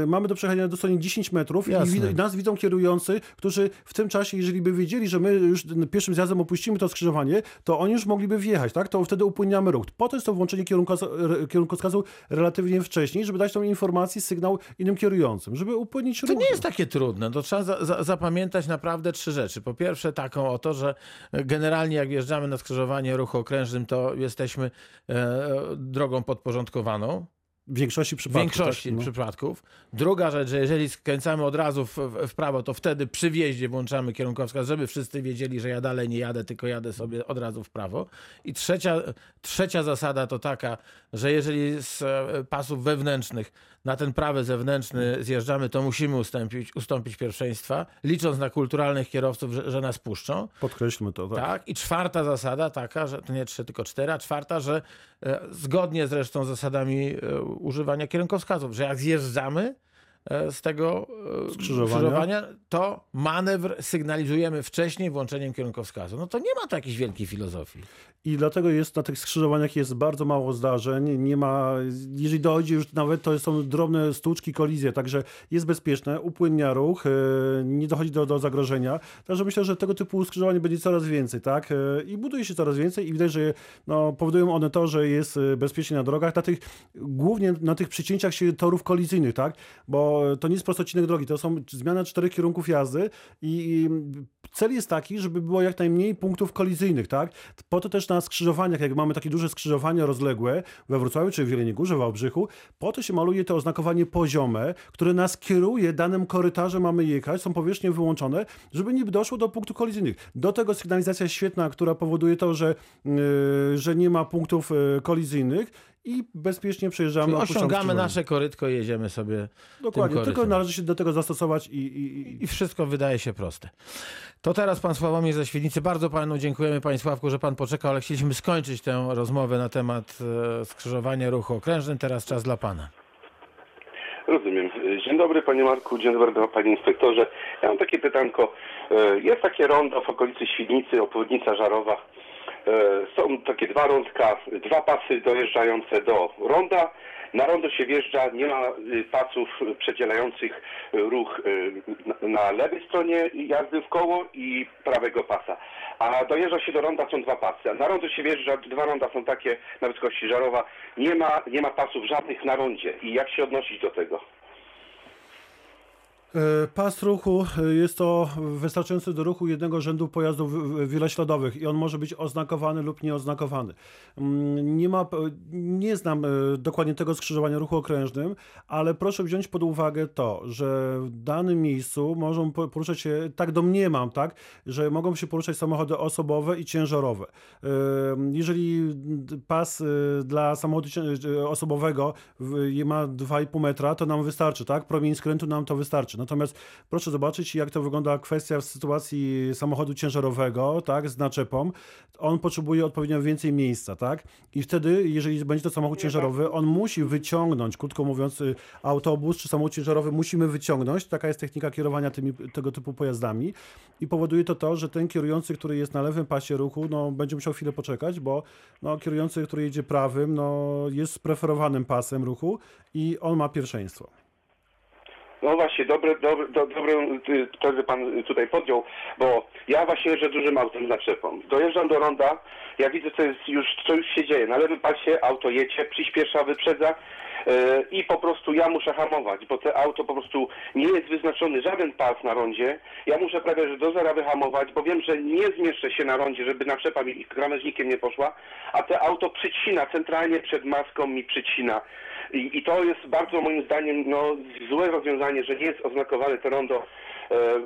y, mamy do przejechania dosłownie 10 metrów i, Jasne. i nas widzą kierujący, którzy w tym czasie, jeżeli by wiedzieli, że my już pierwszym zjazdem opuścimy to skrzyżowanie, to oni już mogliby wjechać, tak? To wtedy upłyniamy ruch. Po to jest to włączenie kierunkowskazu, re- kierunkowskazu relatywnie wcześniej, żeby dać tą informację, sygnał innym kierującym, żeby upłynnić To ruch. nie jest takie trudne. To trzeba za, za, zapamiętać naprawdę trzy rzeczy. Po pierwsze taką oto, że generalnie jak wjeżdżamy na skrzyżowanie ruchu okrężnym, to jesteśmy e, drogą podporządkowaną. W większości W przypadków. większości tak? No. przypadków. Druga rzecz, że jeżeli skręcamy od razu w, w, w prawo, to wtedy przy wjeździe włączamy kierunkowskaz, żeby wszyscy wiedzieli, że ja dalej nie jadę, tylko jadę sobie od razu w prawo. I trzecia, trzecia zasada to taka, że jeżeli z e, pasów wewnętrznych na ten prawy zewnętrzny zjeżdżamy, to musimy ustąpić, ustąpić pierwszeństwa, licząc na kulturalnych kierowców, że, że nas puszczą. Podkreślmy to. Tak. Tak. I czwarta zasada taka, że to nie trzy, tylko cztery, a czwarta, że e, zgodnie zresztą z zasadami e, używania kierunkowskazów, że jak zjeżdżamy z tego e, Skrzyżowania. skrzyżowania, to manewr sygnalizujemy wcześniej włączeniem kierunkowskazu. No to nie ma tu jakiejś wielkiej filozofii. I dlatego jest na tych skrzyżowaniach jest bardzo mało zdarzeń. Nie ma, jeżeli dojdzie już nawet, to są drobne stłuczki, kolizje, także jest bezpieczne, upłynnia ruch, e, nie dochodzi do, do zagrożenia. Także myślę, że tego typu skrzyżowań będzie coraz więcej, tak? E, I buduje się coraz więcej i widać, że no, powodują one to, że jest e, bezpiecznie na drogach, na tych, głównie na tych przycięciach się torów kolizyjnych, tak? Bo to, nie jest prostocinek drogi, to są zmiana czterech kierunków jazdy i, i cel jest taki, żeby było jak najmniej punktów kolizyjnych, tak? Po to też na skrzyżowaniach, jak mamy takie duże skrzyżowania rozległe we Wrocławiu czy w Jeleniej Górze, w Wałbrzychu, po to się maluje to oznakowanie poziome, które nas kieruje danym korytarzem mamy jechać, są powierzchnie wyłączone, żeby nie doszło do punktów kolizyjnych. Do tego sygnalizacja świetna, która powoduje to, że, yy, że nie ma punktów yy, kolizyjnych i bezpiecznie przejeżdżamy. Osiągamy nasze korytko, jedziemy sobie Dokładnie, tym tylko należy się do tego zastosować i, i, i I wszystko wydaje się proste. To teraz pan Sławomir ze Świdnicy. Bardzo panu dziękujemy, panie Sławku, że pan poczekał, ale chcieliśmy skończyć tę rozmowę na temat e, skrzyżowania ruchu okrężnym. Teraz czas dla pana. Rozumiem. Dzień dobry panie Marku, dzień dobry panie inspektorze. Ja mam takie pytanko. E, Jest takie rondo w okolicy Świdnicy, obwodnica Żarowa. E, Są takie dwa rądka, dwa pasy dojeżdżające do ronda. Na rondo się wjeżdża, nie ma y, pasów przedzielających ruch y, na- lewej stronie jazdy w koło i prawego pasa. A dojeżdża się do ronda, są dwa pasy. A na rondo się wjeżdża, dwa ronda są takie na wysokości Żarowa. Nie ma, nie ma pasów żadnych na rondzie. I jak się odnosić do tego? E, Pas ruchu e, jest to wystarczający do ruchu jednego rzędu pojazdów wielośladowych i on może być oznakowany lub nieoznakowany. Mm, Nie ma, nie znam e, dokładnie tego skrzyżowania ruchu okrężnym, ale proszę wziąć pod uwagę to, że w danym miejscu mogą po- poruszać się, tak domniemam, tak, że mogą się poruszać samochody osobowe i ciężarowe. E, Jeżeli pas e, dla samochodu e, osobowego ma 2,5 metra, to nam wystarczy, tak? Promień skrętu nam to wystarczy. Natomiast proszę zobaczyć, jak to wygląda kwestia w sytuacji samochodu ciężarowego, tak, z naczepą. On potrzebuje odpowiednio więcej miejsca, tak? I wtedy, jeżeli będzie to samochód ciężarowy, on musi wyciągnąć, krótko mówiąc, y, autobus czy samochód ciężarowy musimy wyciągnąć. Taka jest technika kierowania tymi, tego typu pojazdami. I powoduje to to, że ten kierujący, który jest na lewym pasie ruchu, no, będzie musiał chwilę poczekać, bo no, kierujący, który jedzie prawym, no, jest preferowanym pasem ruchu i on ma pierwszeństwo. No właśnie, dobre, dobre, do, dobrą y, pan tutaj podjął, bo ja właśnie jeżdżę dużym autem z naczepą. Dojeżdżam do ronda, ja widzę, co, jest już, co już się dzieje. Na lewym pasie auto jedzie, przyspiesza, wyprzedza y, i po prostu ja muszę hamować, bo te auto po prostu nie jest wyznaczony żaden pas na rondzie. Ja muszę prawie że do zera wyhamować, bo wiem, że nie zmieszczę się na rondzie, żeby naczepa mi krawężnikiem nie poszła, a te auto przycina, centralnie przed maską mi przycina. I, I to jest bardzo moim zdaniem no, złe rozwiązanie, że nie jest oznakowane to rondo,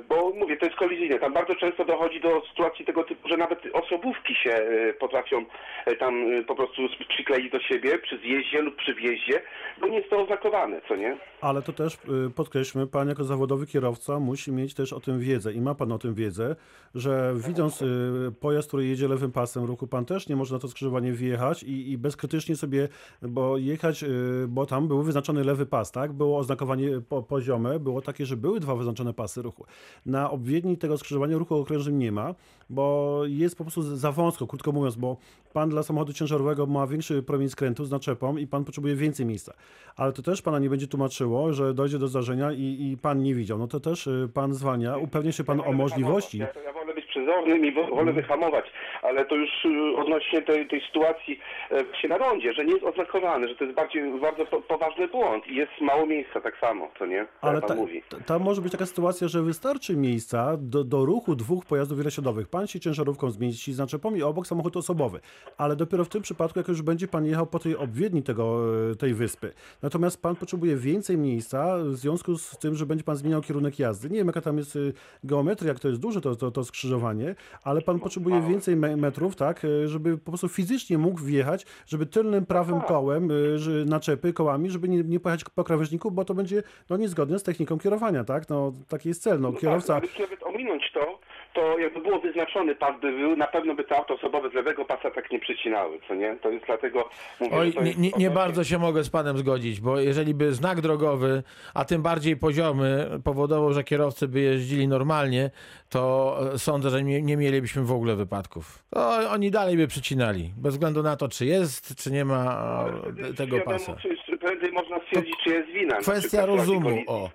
bo mówię, to jest kolizyjne. Tam bardzo często dochodzi do sytuacji tego typu, że nawet osobówki się e, potrafią e, tam e, po prostu przykleić do siebie przy zjeździe lub przy wjeździe, bo nie jest to oznakowane, co nie? Ale to też y, podkreślmy, pan jako zawodowy kierowca musi mieć też o tym wiedzę i ma pan o tym wiedzę, że widząc y, pojazd, który jedzie lewym pasem ruchu, pan też nie może na to skrzyżowanie wjechać i, i bezkrytycznie sobie, bo jechać, y, bo tam był wyznaczony lewy pas, tak? Było oznakowanie po, poziome, było takie, że były dwa wyznaczone pasy ruchu. Na obwiedni tego skrzyżowania ruchu okrężnym nie ma, bo jest po prostu za wąsko, krótko mówiąc, bo pan dla samochodu ciężarowego ma większy promień skrętu z naczepą i pan potrzebuje więcej miejsca. Ale to też pana nie będzie tłumaczyło, że dojdzie do zdarzenia i, i pan nie widział. No to też y, pan zwalnia, upewnia się pan o możliwości. Ja, ja wolę być przezornym i wo- wolę wyhamować, ale to już y, odnośnie tej, tej sytuacji e, się na rondzie, że nie jest oznakowane, że to jest bardziej bardzo po, poważny błąd i jest mało miejsca tak samo, co nie? Ale ta, mówi. ta- tam może być taka sytuacja, że wystarczy miejsca do, do ruchu dwóch pojazdów wielośladowych. Pan się ciężarówką zmieści z naczepą i obok samochód osobowy. Ale dopiero w tym przypadku, jak już będzie pan jechał po tej obwiedni tego, e, tej wyspy. Natomiast pan potrzebuje więcej miejsca w związku z tym, że będzie pan zmieniał kierunek jazdy. Nie wiem, jaka tam jest y, geometria, jak to jest duże to, to, to skrzyżowanie, ale pan potrzebuje więcej me- metrów, tak, e, żeby po prostu fizycznie mógł wjechać, żeby tylnym prawym kołem, y, że naczepy kołami, żeby nie, nie pojechać po krawężniku, bo to będzie no, niezgodne z techniką kierowania, tak? No, taki jest cel. No, kierowca. Tak, ale nawet ominąć to, to jakby było wyznaczony pas by był, na pewno by te auto osobowe z lewego pasa tak nie przycinały, co nie? To jest dlatego mówię, Oj, to nie, jest nie, bardzo się mogę z panem zgodzić, bo jeżeli by znak drogowy, a tym bardziej poziomy, powodował, że kierowcy by jeździli normalnie, to e, sądzę, że nie, nie mielibyśmy w ogóle wypadków. To oni dalej by przycinali, bez względu na to, czy jest, czy nie ma e, tego Wiadomo, pasa. czy- czy Prędzej można stwierdzić, czy jest wina. na Kwestia rozumu. O.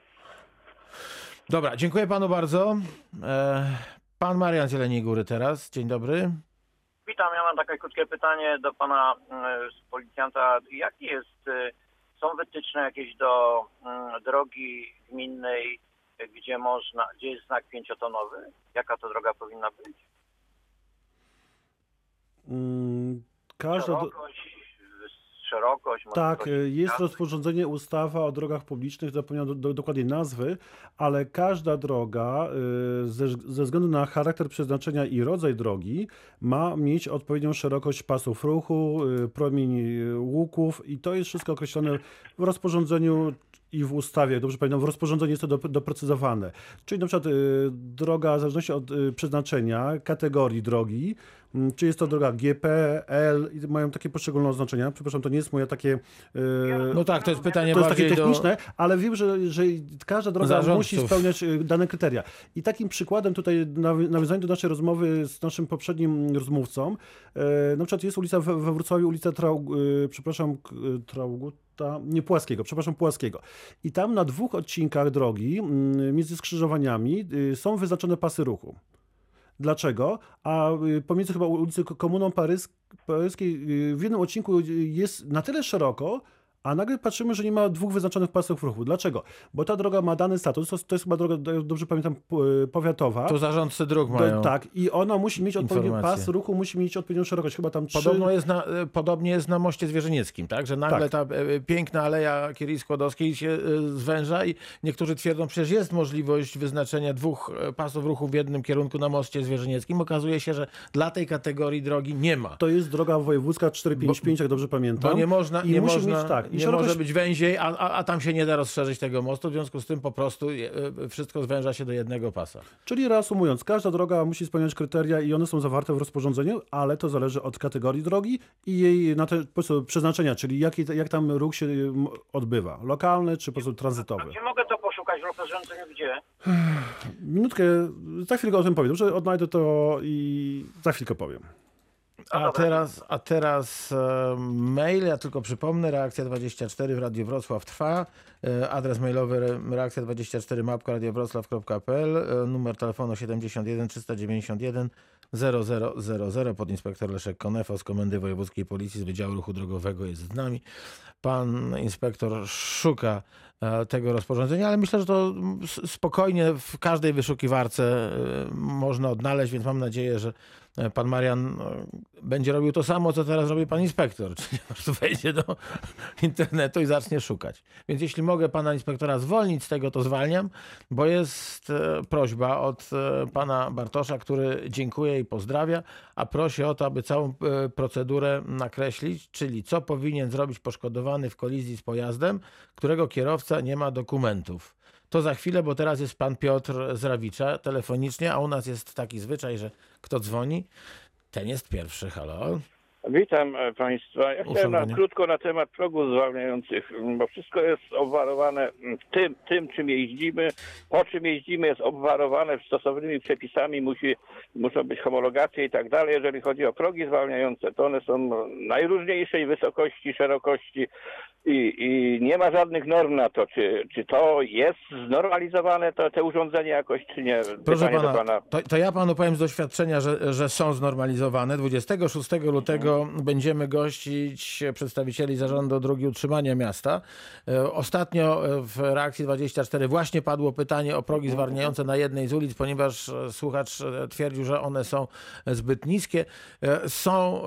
Dobra, dziękuję panu bardzo. E, Pan Marian z Jeleniej Góry teraz. Dzień dobry. Witam, ja mam takie krótkie pytanie do pana z policjanta. Jaki jest e, są wytyczne jakieś do mm, drogi gminnej, gdzie można, gdzie jest znak pięciotonowy? Jaka to droga powinna być? Mm, Każda, do- Szerokość, szerokość? Tak, y, jest nazwy? rozporządzenie ustawa o drogach publicznych, zapomniałem do, do, dokładnie nazwy, ale każda droga y, ze, ze względu na charakter przeznaczenia i rodzaj drogi ma mieć odpowiednią szerokość pasów ruchu, y, promień łuków i to jest wszystko określone w rozporządzeniu i w ustawie, jak dobrze pamiętam, w rozporządzeniu jest to dop- doprecyzowane. Czyli na przykład y, droga w zależności od y, przeznaczenia, kategorii drogi, mm, czy jest to droga GP, L, mają takie poszczególne oznaczenia. Przepraszam, to nie jest moje takie. y, No tak, to jest pytanie to jest takie bardziej do... techniczne, ale wiem, że, że każda droga Zarządców. musi spełniać dane kryteria. I takim przykładem tutaj, nawi- nawiązaniu do naszej rozmowy z naszym poprzednim rozmówcą, na przykład jest ulica we, Wrocławiu, ulica Trau, y, przepraszam, k- Trauguta, nie Płaskiego, przepraszam, Płaskiego. I tam na dwóch odcinkach drogi mm, między skrzyżowaniami y, są wyznaczone pasy ruchu. Dlaczego? A y, pomiędzy chyba ulicy Ko- Komuną Parys- Paryskiej y, w jednym odcinku jest na tyle szeroko, a nagle patrzymy, że nie ma dwóch wyznaczonych pasów ruchu. Dlaczego? Bo ta droga ma dany status, to, to jest chyba droga, do- dobrze pamiętam, p- powiatowa. Tu zarządcy dróg Do- mają. tak, i ona musi mieć informacje. pas ruchu, musi mieć odpowiednią szerokość. Chyba tam. Podobno jest na, e, podobnie jest na moście zwierzynieckim, tak? Że nagle Tak. ta e, piękna aleja Kierii Skłodowskiej się e, zwęża i niektórzy twierdzą, przecież jest możliwość wyznaczenia dwóch e, pasów ruchu w jednym kierunku na moście zwierzynieckim. Okazuje się, że dla tej kategorii drogi nie ma. To jest droga wojewódzka 455, jak dobrze pamiętam. Bo nie można, I nie musi można, mieć tak. Nie szerokość może być węziej, a, a, a tam się nie da rozszerzyć tego mostu, w związku z tym po prostu e, e, wszystko zwęża się do jednego pasa. Czyli reasumując, każda droga musi spełniać kryteria i one są zawarte w rozporządzeniu, ale to zależy od kategorii drogi i jej na te, po prostu przeznaczenia, czyli jaki, jak tam ruch się odbywa. Lokalny czy po prostu tranzytowy. Gdzie mogę to poszukać w rozporządzeniu? Gdzie? Minutkę, za chwilkę o tym powiem. Dobrze, odnajdę to i za chwilkę powiem. A teraz, a teraz e, mail, ja tylko przypomnę, reakcja 24 w Radio Wrocław trwa. E, adres mailowy re- reakcja24 mapka radiowroclaw.pl, e, numer telefonu 71 391 0000. Podinspektor Leszek Konefo z Komendy Wojewódzkiej Policji z Wydziału Ruchu Drogowego jest z nami. Pan inspektor szuka tego rozporządzenia, ale myślę, że to spokojnie w każdej wyszukiwarce można odnaleźć, więc mam nadzieję, że pan Marian e, będzie robił to samo, co teraz robi pan inspektor, czyli wejdzie do internetu i zacznie szukać. Więc jeśli mogę pana inspektora zwolnić z tego, to zwalniam, bo jest e, prośba od e, pana Bartosza, który dziękuję i pozdrawia, a prosi o to, aby całą e, procedurę nakreślić, czyli co powinien zrobić poszkodowany w kolizji z pojazdem, którego kierowca nie ma dokumentów. To za chwilę, bo teraz jest pan Piotr z Rawicza telefonicznie, a u nas jest taki zwyczaj, że kto dzwoni, ten jest pierwszy. Halo? Witam e, Państwa. Ja chciałem na, krótko na temat progów zwalniających, bo wszystko jest obwarowane tym, tym, czym jeździmy, po czym jeździmy, jest obwarowane stosownymi przepisami, musi, muszą być homologacje i tak dalej. Jeżeli chodzi o progi zwalniające, to one są najróżniejszej wysokości, szerokości i, i nie ma żadnych norm na to, czy, czy to jest znormalizowane, to, te urządzenie jakoś, czy nie. Proszę do pana, to, to ja panu powiem z doświadczenia, że, że są znormalizowane. 26 lutego będziemy gościć przedstawicieli Zarządu Drogi Utrzymania Miasta. E, Ostatnio e, w reakcji 24 właśnie padło pytanie o progi zwalniające na jednej z ulic, ponieważ e, słuchacz twierdził, że one są zbyt niskie. Są,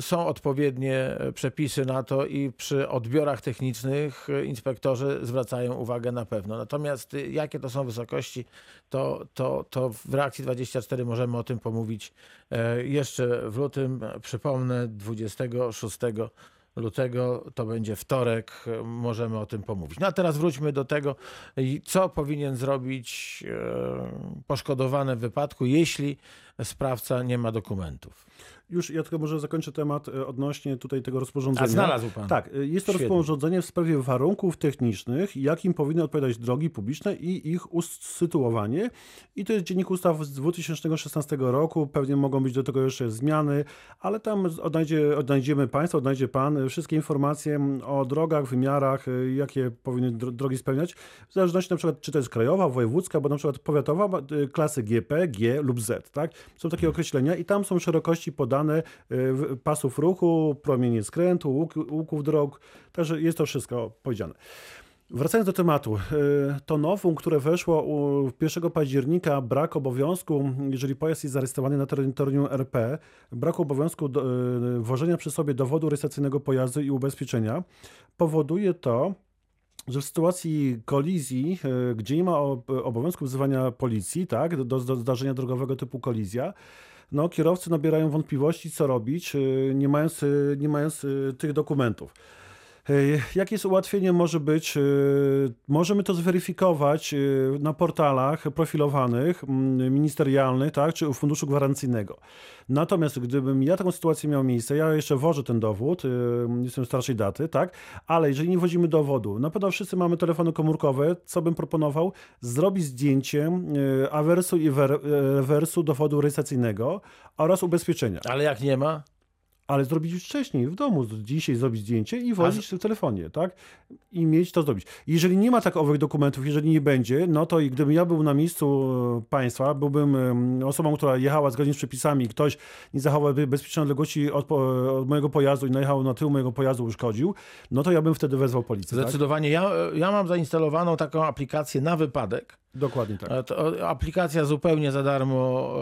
są odpowiednie przepisy na to i przy odbiorach technicznych e, inspektorzy zwracają uwagę na pewno. Natomiast y, jakie to są wysokości, to, to, to w reakcji 24 możemy o tym pomówić e, jeszcze w lutym. Przypomnę, 26 lutego to będzie wtorek, e, możemy o tym pomówić. No a teraz wróćmy do tego, co powinien zrobić e, poszkodowany w wypadku, jeśli sprawca nie ma dokumentów. Już ja tylko może zakończę temat e, odnośnie tutaj tego rozporządzenia. A znalazł pan. Tak, e, jest to Świetnie. rozporządzenie w sprawie warunków technicznych, jakim powinny odpowiadać drogi publiczne i ich usytuowanie. I to jest dziennik ustaw z 2016 roku. Pewnie mogą być do tego jeszcze zmiany, ale tam odnajdzie, odnajdziemy Państwo, odnajdzie Pan wszystkie informacje o drogach, wymiarach, e, jakie powinny dro- drogi spełniać. W zależności na przykład, czy to jest krajowa, wojewódzka, bo na przykład powiatowa klasy GP, G lub Z. Tak? Są takie określenia i tam są szerokości podane dane y, pasów ruchu, promienie skrętu, łuk, łuków dróg, także jest to wszystko powiedziane. Wracając do tematu, y, to nowum, które weszło u 1 października, brak obowiązku, jeżeli pojazd jest zarejestrowany na terytorium RP, brak obowiązku do, y, wożenia przy sobie dowodu rejestracyjnego pojazdu i ubezpieczenia, powoduje to, że w sytuacji kolizji, gdzie nie ma obowiązku wzywania policji, tak, do, do zdarzenia drogowego typu kolizja, no, kierowcy nabierają wątpliwości, co robić, y, nie mając, y, nie mając y, tych dokumentów. Y, Jakie ułatwienie może być? Y, Możemy to zweryfikować y, na portalach profilowanych, ministerialnych, tak, czy u Funduszu Gwarancyjnego. Natomiast gdybym ja taką sytuację miał miejsce, ja jeszcze wożę ten dowód, jestem starszej daty, tak, ale jeżeli nie wozimy dowodu, na pewno wszyscy mamy telefony komórkowe, co bym proponował? Zrobić zdjęcie awersu i wer- rewersu dowodu rejestracyjnego oraz ubezpieczenia. Ale jak nie ma? Ale zrobić już wcześniej, w domu, dzisiaj zrobić zdjęcie i wozić w telefonie, tak? I mieć to zrobić. Jeżeli nie ma tak owych dokumentów, jeżeli nie będzie, no to i gdybym ja był na miejscu e, państwa, byłbym osobą, która jechała zgodnie z przepisami, ktoś nie zachował be- bezpiecznej odległości od, po- od mojego pojazdu i najechał na tył mojego pojazdu, uszkodził, no to ja bym wtedy wezwał policję. Tak? Zdecydowanie. Ja, ja mam zainstalowaną taką aplikację na wypadek. Dokładnie tak. To aplikacja zupełnie za darmo,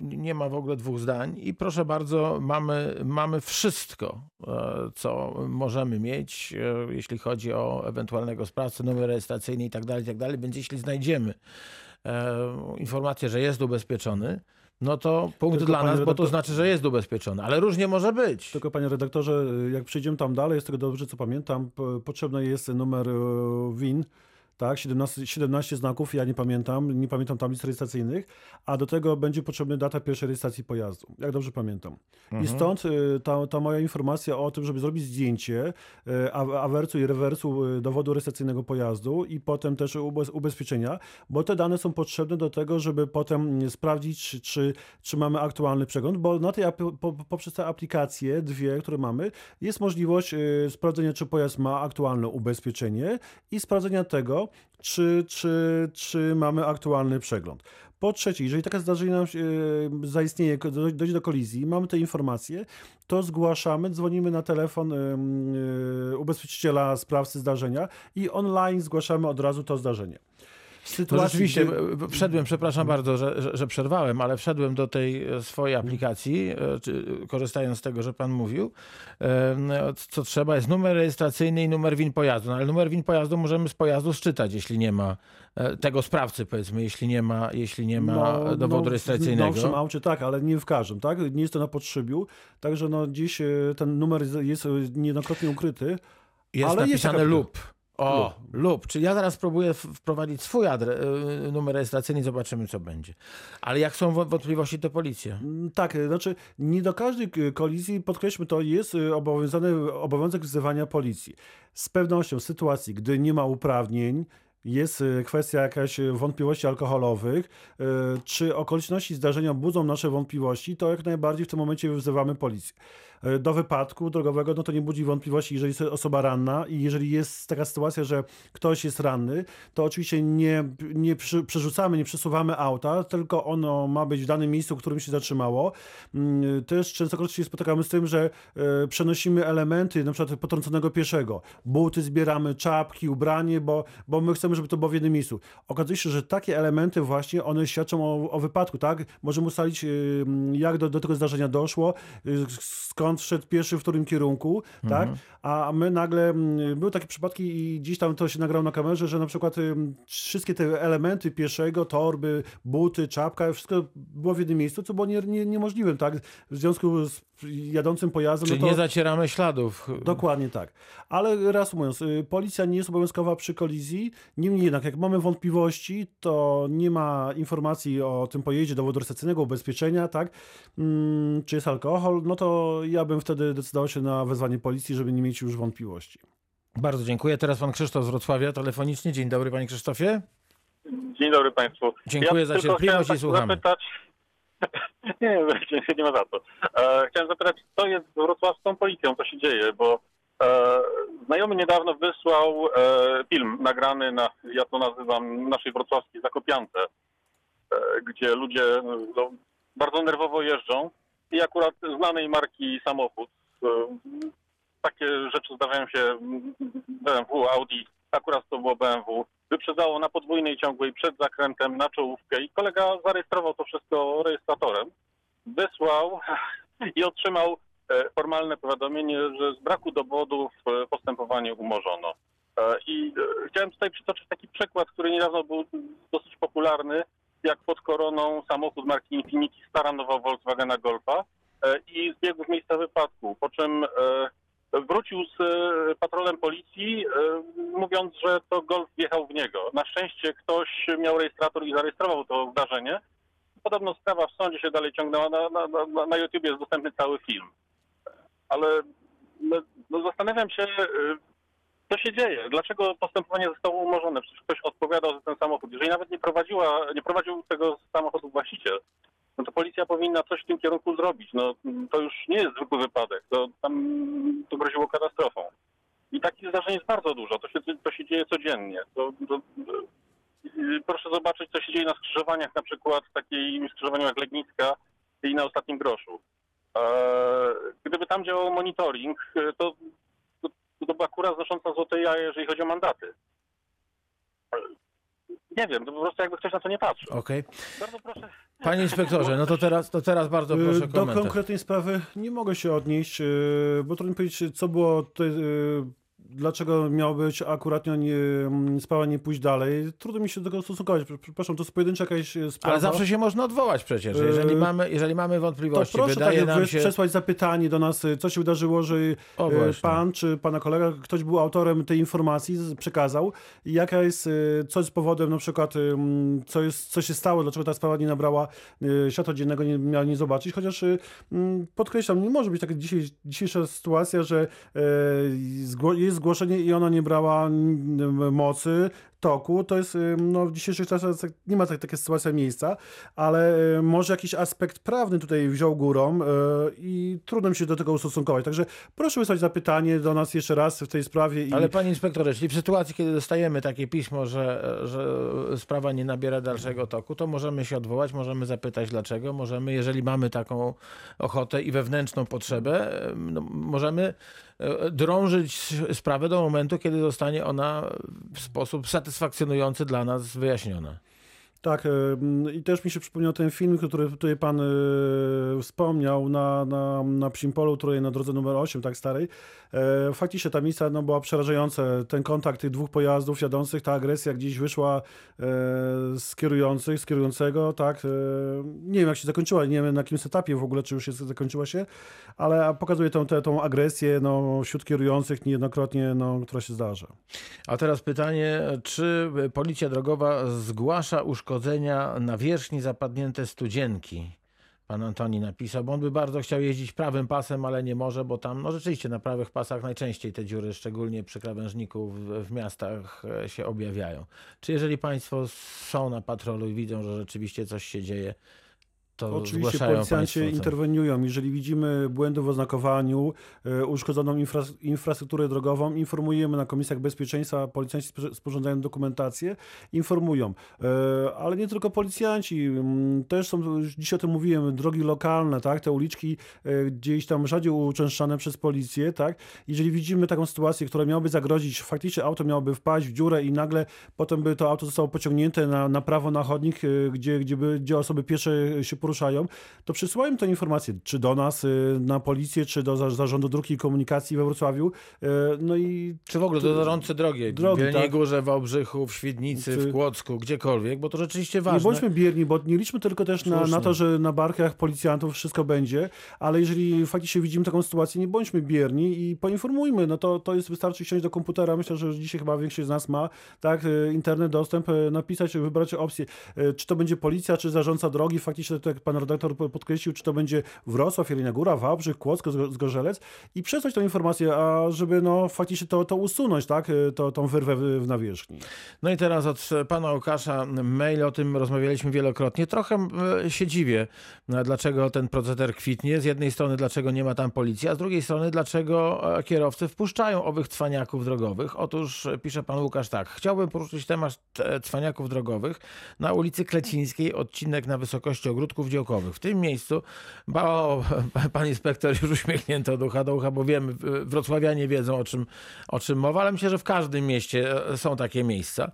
e, nie ma w ogóle dwóch zdań i proszę bardzo, mamy, mamy wszystko, e, co możemy mieć, e, jeśli chodzi o ewentualnego sprawcę, numer rejestracyjny i tak dalej, i tak dalej. Więc jeśli znajdziemy informację, że jest ubezpieczony, no to punkt Tylko, dla nas, bo to redaktor- znaczy, że jest ubezpieczony, ale różnie może być. Tylko panie redaktorze, jak przejdziemy tam dalej, z tego dobrze co pamiętam, potrzebny jest numer WIN, tak, 17, 17 znaków, ja nie pamiętam, nie pamiętam tablic rejestracyjnych, a do tego będzie potrzebna data pierwszej rejestracji pojazdu, jak dobrze pamiętam. I stąd e, ta, ta moja informacja o tym, żeby zrobić zdjęcie a- awersu i rewersu e, dowodu rejestracyjnego pojazdu i potem też ubez- ubezpieczenia, bo te dane są potrzebne do tego, żeby potem mm, sprawdzić, czy, czy, mamy aktualny przegląd, bo na tej, poprzez te aplikacje, dwie, które mamy, jest możliwość sprawdzenia, czy pojazd ma aktualne ubezpieczenie i sprawdzenia tego, czy, czy, czy mamy aktualny przegląd. Po trzecie, jeżeli takie zdarzenie nam się, e, zaistnieje, dojdzie do kolizji, mamy te informacje, to zgłaszamy, dzwonimy na telefon e, ubezpieczyciela, sprawcy zdarzenia i online zgłaszamy od razu to zdarzenie. To sytuacji, rzeczywiście, gdy- wszedłem, przepraszam bardzo, że, że, że przerwałem, ale wszedłem do tej e, swojej aplikacji, e, korzystając z tego, że pan mówił. No, Co trzeba jest numer rejestracyjny i numer WIN pojazdu. No, ale numer WIN pojazdu możemy z pojazdu szczytać, jeśli nie ma e, tego sprawcy, powiedzmy, jeśli nie ma, jeśli nie ma No, dowodu no, rejestracyjnego. W nowszym aucie tak, ale nie w każdym, tak? Nie jest to na podszybiu, także no dziś ten numer jest- jest niejednokrotnie ukryty. Jest ale jest napisane taka- lub. O, lub. Czyli ja teraz próbuję wprowadzić swój adres, e, numer rejestracyjny i zobaczymy, co będzie. Ale jak są wą- wątpliwości, to policja. Mm, Tak, e, znaczy nie do każdej kolizji, podkreślmy to, jest e, obowiązany obowiązek wzywania policji. Z pewnością w sytuacji, gdy nie ma uprawnień, jest kwestia jakaś wątpliwości alkoholowych, czy okoliczności zdarzenia budzą nasze wątpliwości, to jak najbardziej w tym momencie wzywamy policję. E, Do wypadku drogowego, no to nie budzi wątpliwości, jeżeli jest osoba ranna i jeżeli jest taka sytuacja, że ktoś jest ranny, to oczywiście nie, nie przerzucamy, nie przesuwamy auta, tylko ono ma być w danym miejscu, w którym się zatrzymało. Mm, Też częstokroć się spotykamy z tym, że e, przenosimy elementy, na przykład potrąconego pieszego. Buty zbieramy, czapki, ubranie, bo, bo my chcemy, żeby to było w jednym miejscu. Okazuje się, że takie elementy właśnie, one świadczą o, o wypadku, tak? Możemy ustalić, y, jak do, do tego zdarzenia doszło, y, skąd szedł pieszy, w którym kierunku, tak? A my nagle, mm, były takie przypadki i gdzieś tam to się nagrało na kamerze, że na przykład wszystkie te elementy pieszego, torby, buty, czapka, wszystko było w jednym miejscu, co było nie, nie, niemożliwym, tak? W związku z jadącym pojazdem, Czyli no to... nie zacieramy śladów. Dokładnie tak. Ale reasumując, y, policja nie jest obowiązkowa przy kolizji. Niemniej jednak, jak mamy wątpliwości, to nie ma informacji o tym pojeździe dowodu rejestracyjnego, ubezpieczenia, tak? Mm, czy jest alkohol, no to ja bym wtedy decydował się na wezwanie policji, żeby nie mieć już wątpliwości. Bardzo dziękuję. Teraz pan Krzysztof z Wrocławia telefonicznie. Dzień dobry, panie Krzysztofie. Dzień dobry Państwu. Dziękuję za tylko cierpliwość i słuchamy. Zapytać... nie, nie, nie ma za to. E, chciałem zapytać, co jest z wrocławską policją, co się dzieje, bo e, znajomy niedawno wysłał e, film nagrany na, ja to nazywam, naszej wrocławskiej Zakopiance, e, gdzie ludzie no, bardzo nerwowo jeżdżą i akurat znanej marki samochód. E, Takie rzeczy zdarzają się BMW, Audi, akurat to było BMW. Wyprzedzało na podwójnej ciągłej przed zakrętem na czołówkę i kolega zarejestrował to wszystko rejestratorem. Wysłał i otrzymał e, formalne powiadomienie, że z braku dowodów e, postępowanie umorzono. E, I chciałem tutaj przytoczyć taki przykład, który niedawno był dosyć popularny, jak pod koroną samochód marki Infiniti staranował Volkswagena Golfa i zbiegł w miejsce wypadku, po czym wrócił z e, patrolem policji, e, mówiąc, że to Golf wjechał w niego. Na szczęście ktoś miał rejestrator i zarejestrował to zdarzenie. Podobno sprawa w sądzie się dalej ciągnęła. Na, na, na, na YouTube jest dostępny cały film. Ale no, no zastanawiam się, e, co się dzieje? Dlaczego postępowanie zostało umorzone? Przecież ktoś odpowiadał za ten samochód. Jeżeli nawet nie, prowadziła, nie prowadził tego samochodu właściciel, no to policja powinna coś w tym kierunku zrobić. No, to już nie jest zwykły wypadek. To, tam, to groziło katastrofą. I takich zdarzeń jest bardzo dużo. To się, to się dzieje codziennie. To, to, yy, proszę zobaczyć, co się dzieje na skrzyżowaniach, na przykład w takim skrzyżowaniu jak Legnicka i na ostatnim groszu. Eee, Gdyby tam działał monitoring, yy, to to, to była kura znosząca złote jaje, jeżeli chodzi o mandaty. Nie wiem, to po prostu jakby ktoś na to nie patrzył. Okej. Bardzo proszę. Panie inspektorze, no to teraz, to teraz bardzo Y, proszę Do komentarz. konkretnej sprawy nie mogę się odnieść, y, bo trudno powiedzieć, co było tutaj, y, dlaczego miało być akuratnie nie, mm, sprawa nie pójść dalej. Trudno mi się do tego stosunkować. Przepraszam, to jest pojedyncza jakaś y, sprawa. Ale zawsze się można odwołać przecież. Jeżeli Yy, mamy, jeżeli mamy To wątpliwości, proszę wydaje tak, nam jakby się... przesłać zapytanie do nas, y, co się wydarzyło, że O, pan czy pana kolega, ktoś był autorem tej informacji, przekazał jaka jest, co jest powodem na przykład, co, jest, co się stało, dlaczego ta sprawa nie nabrała światła dziennego, nie miała nie zobaczyć, chociaż podkreślam, nie może być taka dzisiejsza sytuacja, że jest zgłoszenie i ona nie brała mocy, toku, to jest, y, no w dzisiejszych czasach tak- nie ma tak, taka sytuacja miejsca, ale y, może jakiś aspekt prawny tutaj wziął górą y, i trudno mi się do tego ustosunkować. Także proszę wysłać zapytanie do nas jeszcze raz w tej sprawie. I... Ale panie inspektorze, jeśli w sytuacji, kiedy dostajemy takie pismo, że, że sprawa nie nabiera dalszego toku, to możemy się odwołać, możemy zapytać dlaczego, możemy, jeżeli mamy taką ochotę i wewnętrzną potrzebę, no, możemy drążyć sprawę do momentu, kiedy zostanie ona w sposób satysfakcjonujący dla nas wyjaśniona. Tak, y, i też mi się przypomniał ten film, który tutaj pan y, wspomniał na, na, na Psimpolu, tutaj na drodze numer 8, tak starej. E, Faktycznie ta miejsca no, była przerażająca. Ten kontakt tych dwóch pojazdów jadących, ta agresja gdzieś wyszła e, z kierujących, z kierującego, tak. E, Nie wiem jak się zakończyła, nie wiem na jakim etapie w ogóle, czy już jest, zakończyła się, ale pokazuje tą, tę, tą agresję no, wśród kierujących niejednokrotnie, no, która się zdarza. A teraz pytanie, czy policja drogowa zgłasza uszkodzenia na wierzchni zapadnięte studzienki? Pan Antoni napisał, bo on by bardzo chciał jeździć prawym pasem, ale nie może, bo tam, no rzeczywiście na prawych pasach najczęściej te dziury, szczególnie przy krawężniku w, w miastach e, się objawiają. Czy jeżeli Państwo są na patrolu i widzą, że rzeczywiście coś się dzieje, to Oczywiście policjanci interweniują. Jeżeli widzimy błędy w oznakowaniu, e, uszkodzoną infra, infrastrukturę drogową, informujemy na komisjach bezpieczeństwa, policjanci sp- sporządzają dokumentację, informują. E, Ale nie tylko policjanci, mm, też są, dzisiaj o tym mówiłem, drogi lokalne, tak, te uliczki e, gdzieś tam rzadziej uczęszczane przez policję, tak. Jeżeli widzimy taką sytuację, która miałaby zagrozić, faktycznie auto miałoby wpaść w dziurę i nagle potem by to auto zostało pociągnięte na, na prawo na chodnik, gdzie, gdzie, by, gdzie osoby piesze się poruszają, to przysyłają tę informację, czy do nas, y, na policję, czy do za- Zarządu Dróg i Komunikacji we Wrocławiu. Y, No i Czy w ogóle do zarządcy drogi, Drogi, w Jeleniej tak. Górze, w Wałbrzychu, w Świdnicy, w Kłodzku, gdziekolwiek, bo to rzeczywiście ważne. nie bądźmy bierni, bo nie liczmy tylko też na, na to, że na barkach policjantów wszystko będzie, ale jeżeli faktycznie widzimy taką sytuację, nie bądźmy bierni i poinformujmy. No to, to jest, wystarczy siąść do komputera, myślę, że dzisiaj chyba większość z nas ma, tak, y, internet, dostęp, napisać, wybrać opcję, czy to będzie policja, czy zarządca drogi, faktycznie, tak jak pan redaktor po- podkreślił, czy to będzie Wrocław, Jelenia Góra, Wałbrzych, Kłodzko, Zgo- Zgorzelec i przesłać tą informację, a żeby no faktycznie to, to usunąć, tak, y, to, tą wyrwę w, nawierzchni. No i teraz od pana Łukasza mail, o tym rozmawialiśmy wielokrotnie. Trochę się dziwię, no, dlaczego ten proceder kwitnie. Z jednej strony, dlaczego nie ma tam policji, a z drugiej strony, dlaczego e, kierowcy wpuszczają owych cwaniaków drogowych. Otóż e, pisze pan Łukasz tak. Chciałbym poruszyć temat e, cwaniaków drogowych na ulicy Klecińskiej, odcinek na wysokości ogródku ogródków działkowych. W tym miejscu, bo pan inspektor już uśmiechnięty od ucha do ucha, bo wiemy, wrocławianie wiedzą o czym, o czym mowa, ale myślę, że w każdym mieście e, są takie miejsca.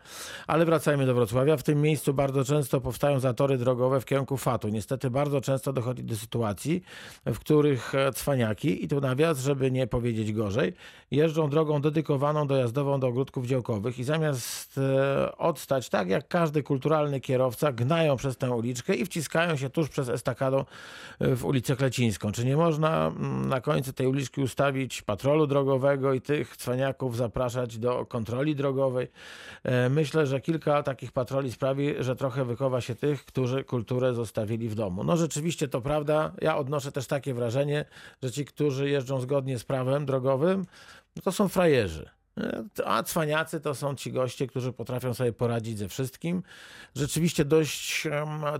Ale wracajmy do Wrocławia. W tym miejscu bardzo często powstają zatory drogowe w kierunku Fatu. Niestety bardzo często dochodzi do sytuacji, w których e, cwaniaki, i tu nawias, żeby nie powiedzieć gorzej, jeżdżą drogą dedykowaną dojazdową do ogródków działkowych i zamiast e, odstać tak jak każdy kulturalny kierowca, gnają przez tę uliczkę i wciskają się tuż przez estakadą e, w ulicę Klecińską. Czy nie można mm, na końcu tej uliczki ustawić patrolu drogowego i tych cwaniaków zapraszać do kontroli drogowej? E, Myślę, że kilka takich patroli sprawi, że trochę wychowa się tych, którzy kulturę zostawili w domu. No rzeczywiście to prawda. Ja odnoszę też takie wrażenie, że ci, którzy jeżdżą zgodnie z prawem drogowym, no to są frajerzy. A cwaniacy to są ci goście, którzy potrafią sobie poradzić ze wszystkim. Rzeczywiście dość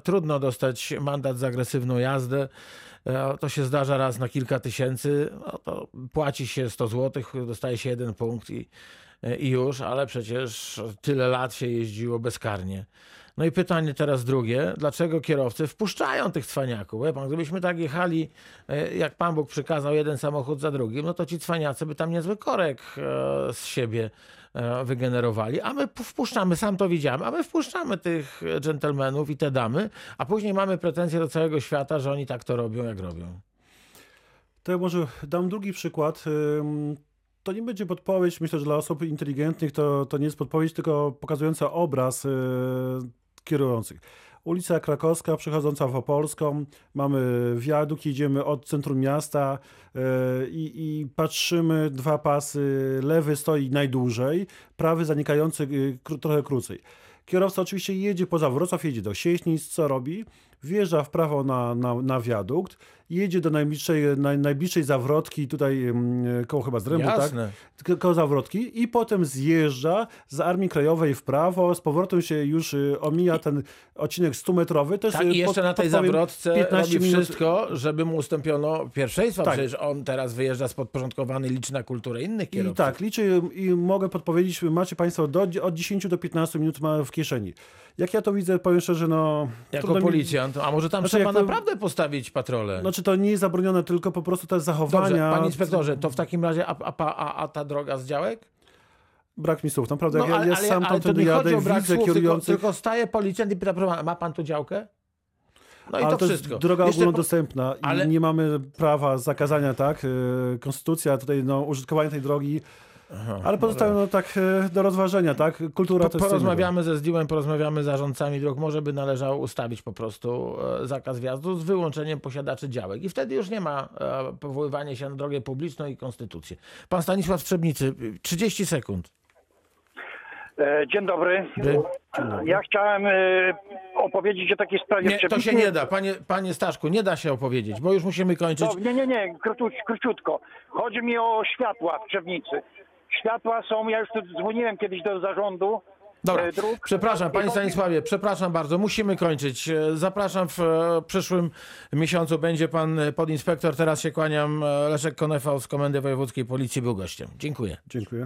trudno dostać mandat za agresywną jazdę. E, To się zdarza raz na kilka tysięcy. No to płaci się 100 zł, dostaje się jeden punkt i, i już, ale przecież tyle lat się jeździło bezkarnie. No i pytanie teraz drugie, dlaczego kierowcy wpuszczają tych cwaniaków? Pan, gdybyśmy tak jechali, e, jak Pan Bóg przykazał, jeden samochód za drugim, no to ci cwaniacy by tam niezły korek e, z siebie e, wygenerowali, a my wpuszczamy, sam to widziałem, a my wpuszczamy tych dżentelmenów i te damy, a później mamy pretensje do całego świata, że oni tak to robią, jak robią. To ja może dam drugi przykład. To nie będzie podpowiedź, myślę, że dla osób inteligentnych to, to nie jest podpowiedź, tylko pokazująca obraz yy, kierujących. Ulica Krakowska przechodząca w Opolską, mamy wiadukt, jedziemy od centrum miasta yy, i, i patrzymy, dwa pasy, lewy stoi najdłużej, prawy zanikający kró- trochę krócej. Kierowca oczywiście jedzie poza Wrocław, jedzie do Sieśnic, co robi? Wjeżdża w prawo na, na, na wiadukt, jedzie do najbliższej, naj, najbliższej zawrotki, tutaj mm, koło chyba Zrębu, tak? Jasne. Ko- koło zawrotki i potem zjeżdża z Armii Krajowej w prawo, z powrotem się już y, omija ten odcinek 100-metrowy. To jest, Tak, y, i jeszcze pod- na tej zawrotce 15 robi minut- wszystko, żeby mu ustąpiono pierwszeństwa. Tak. Przecież on teraz wyjeżdża z podporządkowany, liczy na kulturę innych I kierowców. tak, liczę i mogę podpowiedzieć, macie Państwo do, od 10 do 15 minut ma w kieszeni. Jak ja to widzę, powiem szczerze, no... Jako mi- policjant, a może tam Znaczy, trzeba to- naprawdę postawić patrolę? Znaczy to nie jest zabronione, tylko po prostu te zachowania... Dobrze, panie inspektorze, to w takim razie, a, a, a, a ta droga z działek? Brak mi słów, naprawdę. No, jak ja, ale, ja ale, sam ale to nie jadę, widzę słów, tylko, kierujących... tylko staje policjant i pyta, ma pan tu działkę? No i ale to, to jest wszystko. droga Jeszcze ogólnodostępna i ale- nie mamy prawa zakazania, tak? Yy, Konstytucja tutaj, no, użytkowania tej drogi, ale pozostaje no, tak yy, do rozważenia, tak? Kultura Po, to jest porozmawiamy ze zdjęłem, porozmawiamy z zarządcami dróg. Może by należało ustawić po prostu e, zakaz wjazdu z wyłączeniem posiadaczy działek. I wtedy już nie ma e, powoływania się na drogę publiczną i konstytucję. Pan Stanisław Strzebnicy, 30 sekund. E, Dzień dobry. By- Ja chciałem e, opowiedzieć o takiej sprawie. Nie, to się nie da. Panie, panie Staszku, nie da się opowiedzieć, bo już musimy kończyć. No, nie, nie, nie, króciutko. Chodzi mi o światła w Trzebnicy. Światła są, ja już tu dzwoniłem kiedyś do zarządu Dobra, e, dróg. przepraszam, panie Stanisławie, przepraszam bardzo, musimy kończyć. E, Zapraszam w e, przyszłym miesiącu, będzie pan podinspektor. Teraz się kłaniam. Leszek Konefał z Komendy Wojewódzkiej Policji był gościem. Dziękuję. Dziękuję.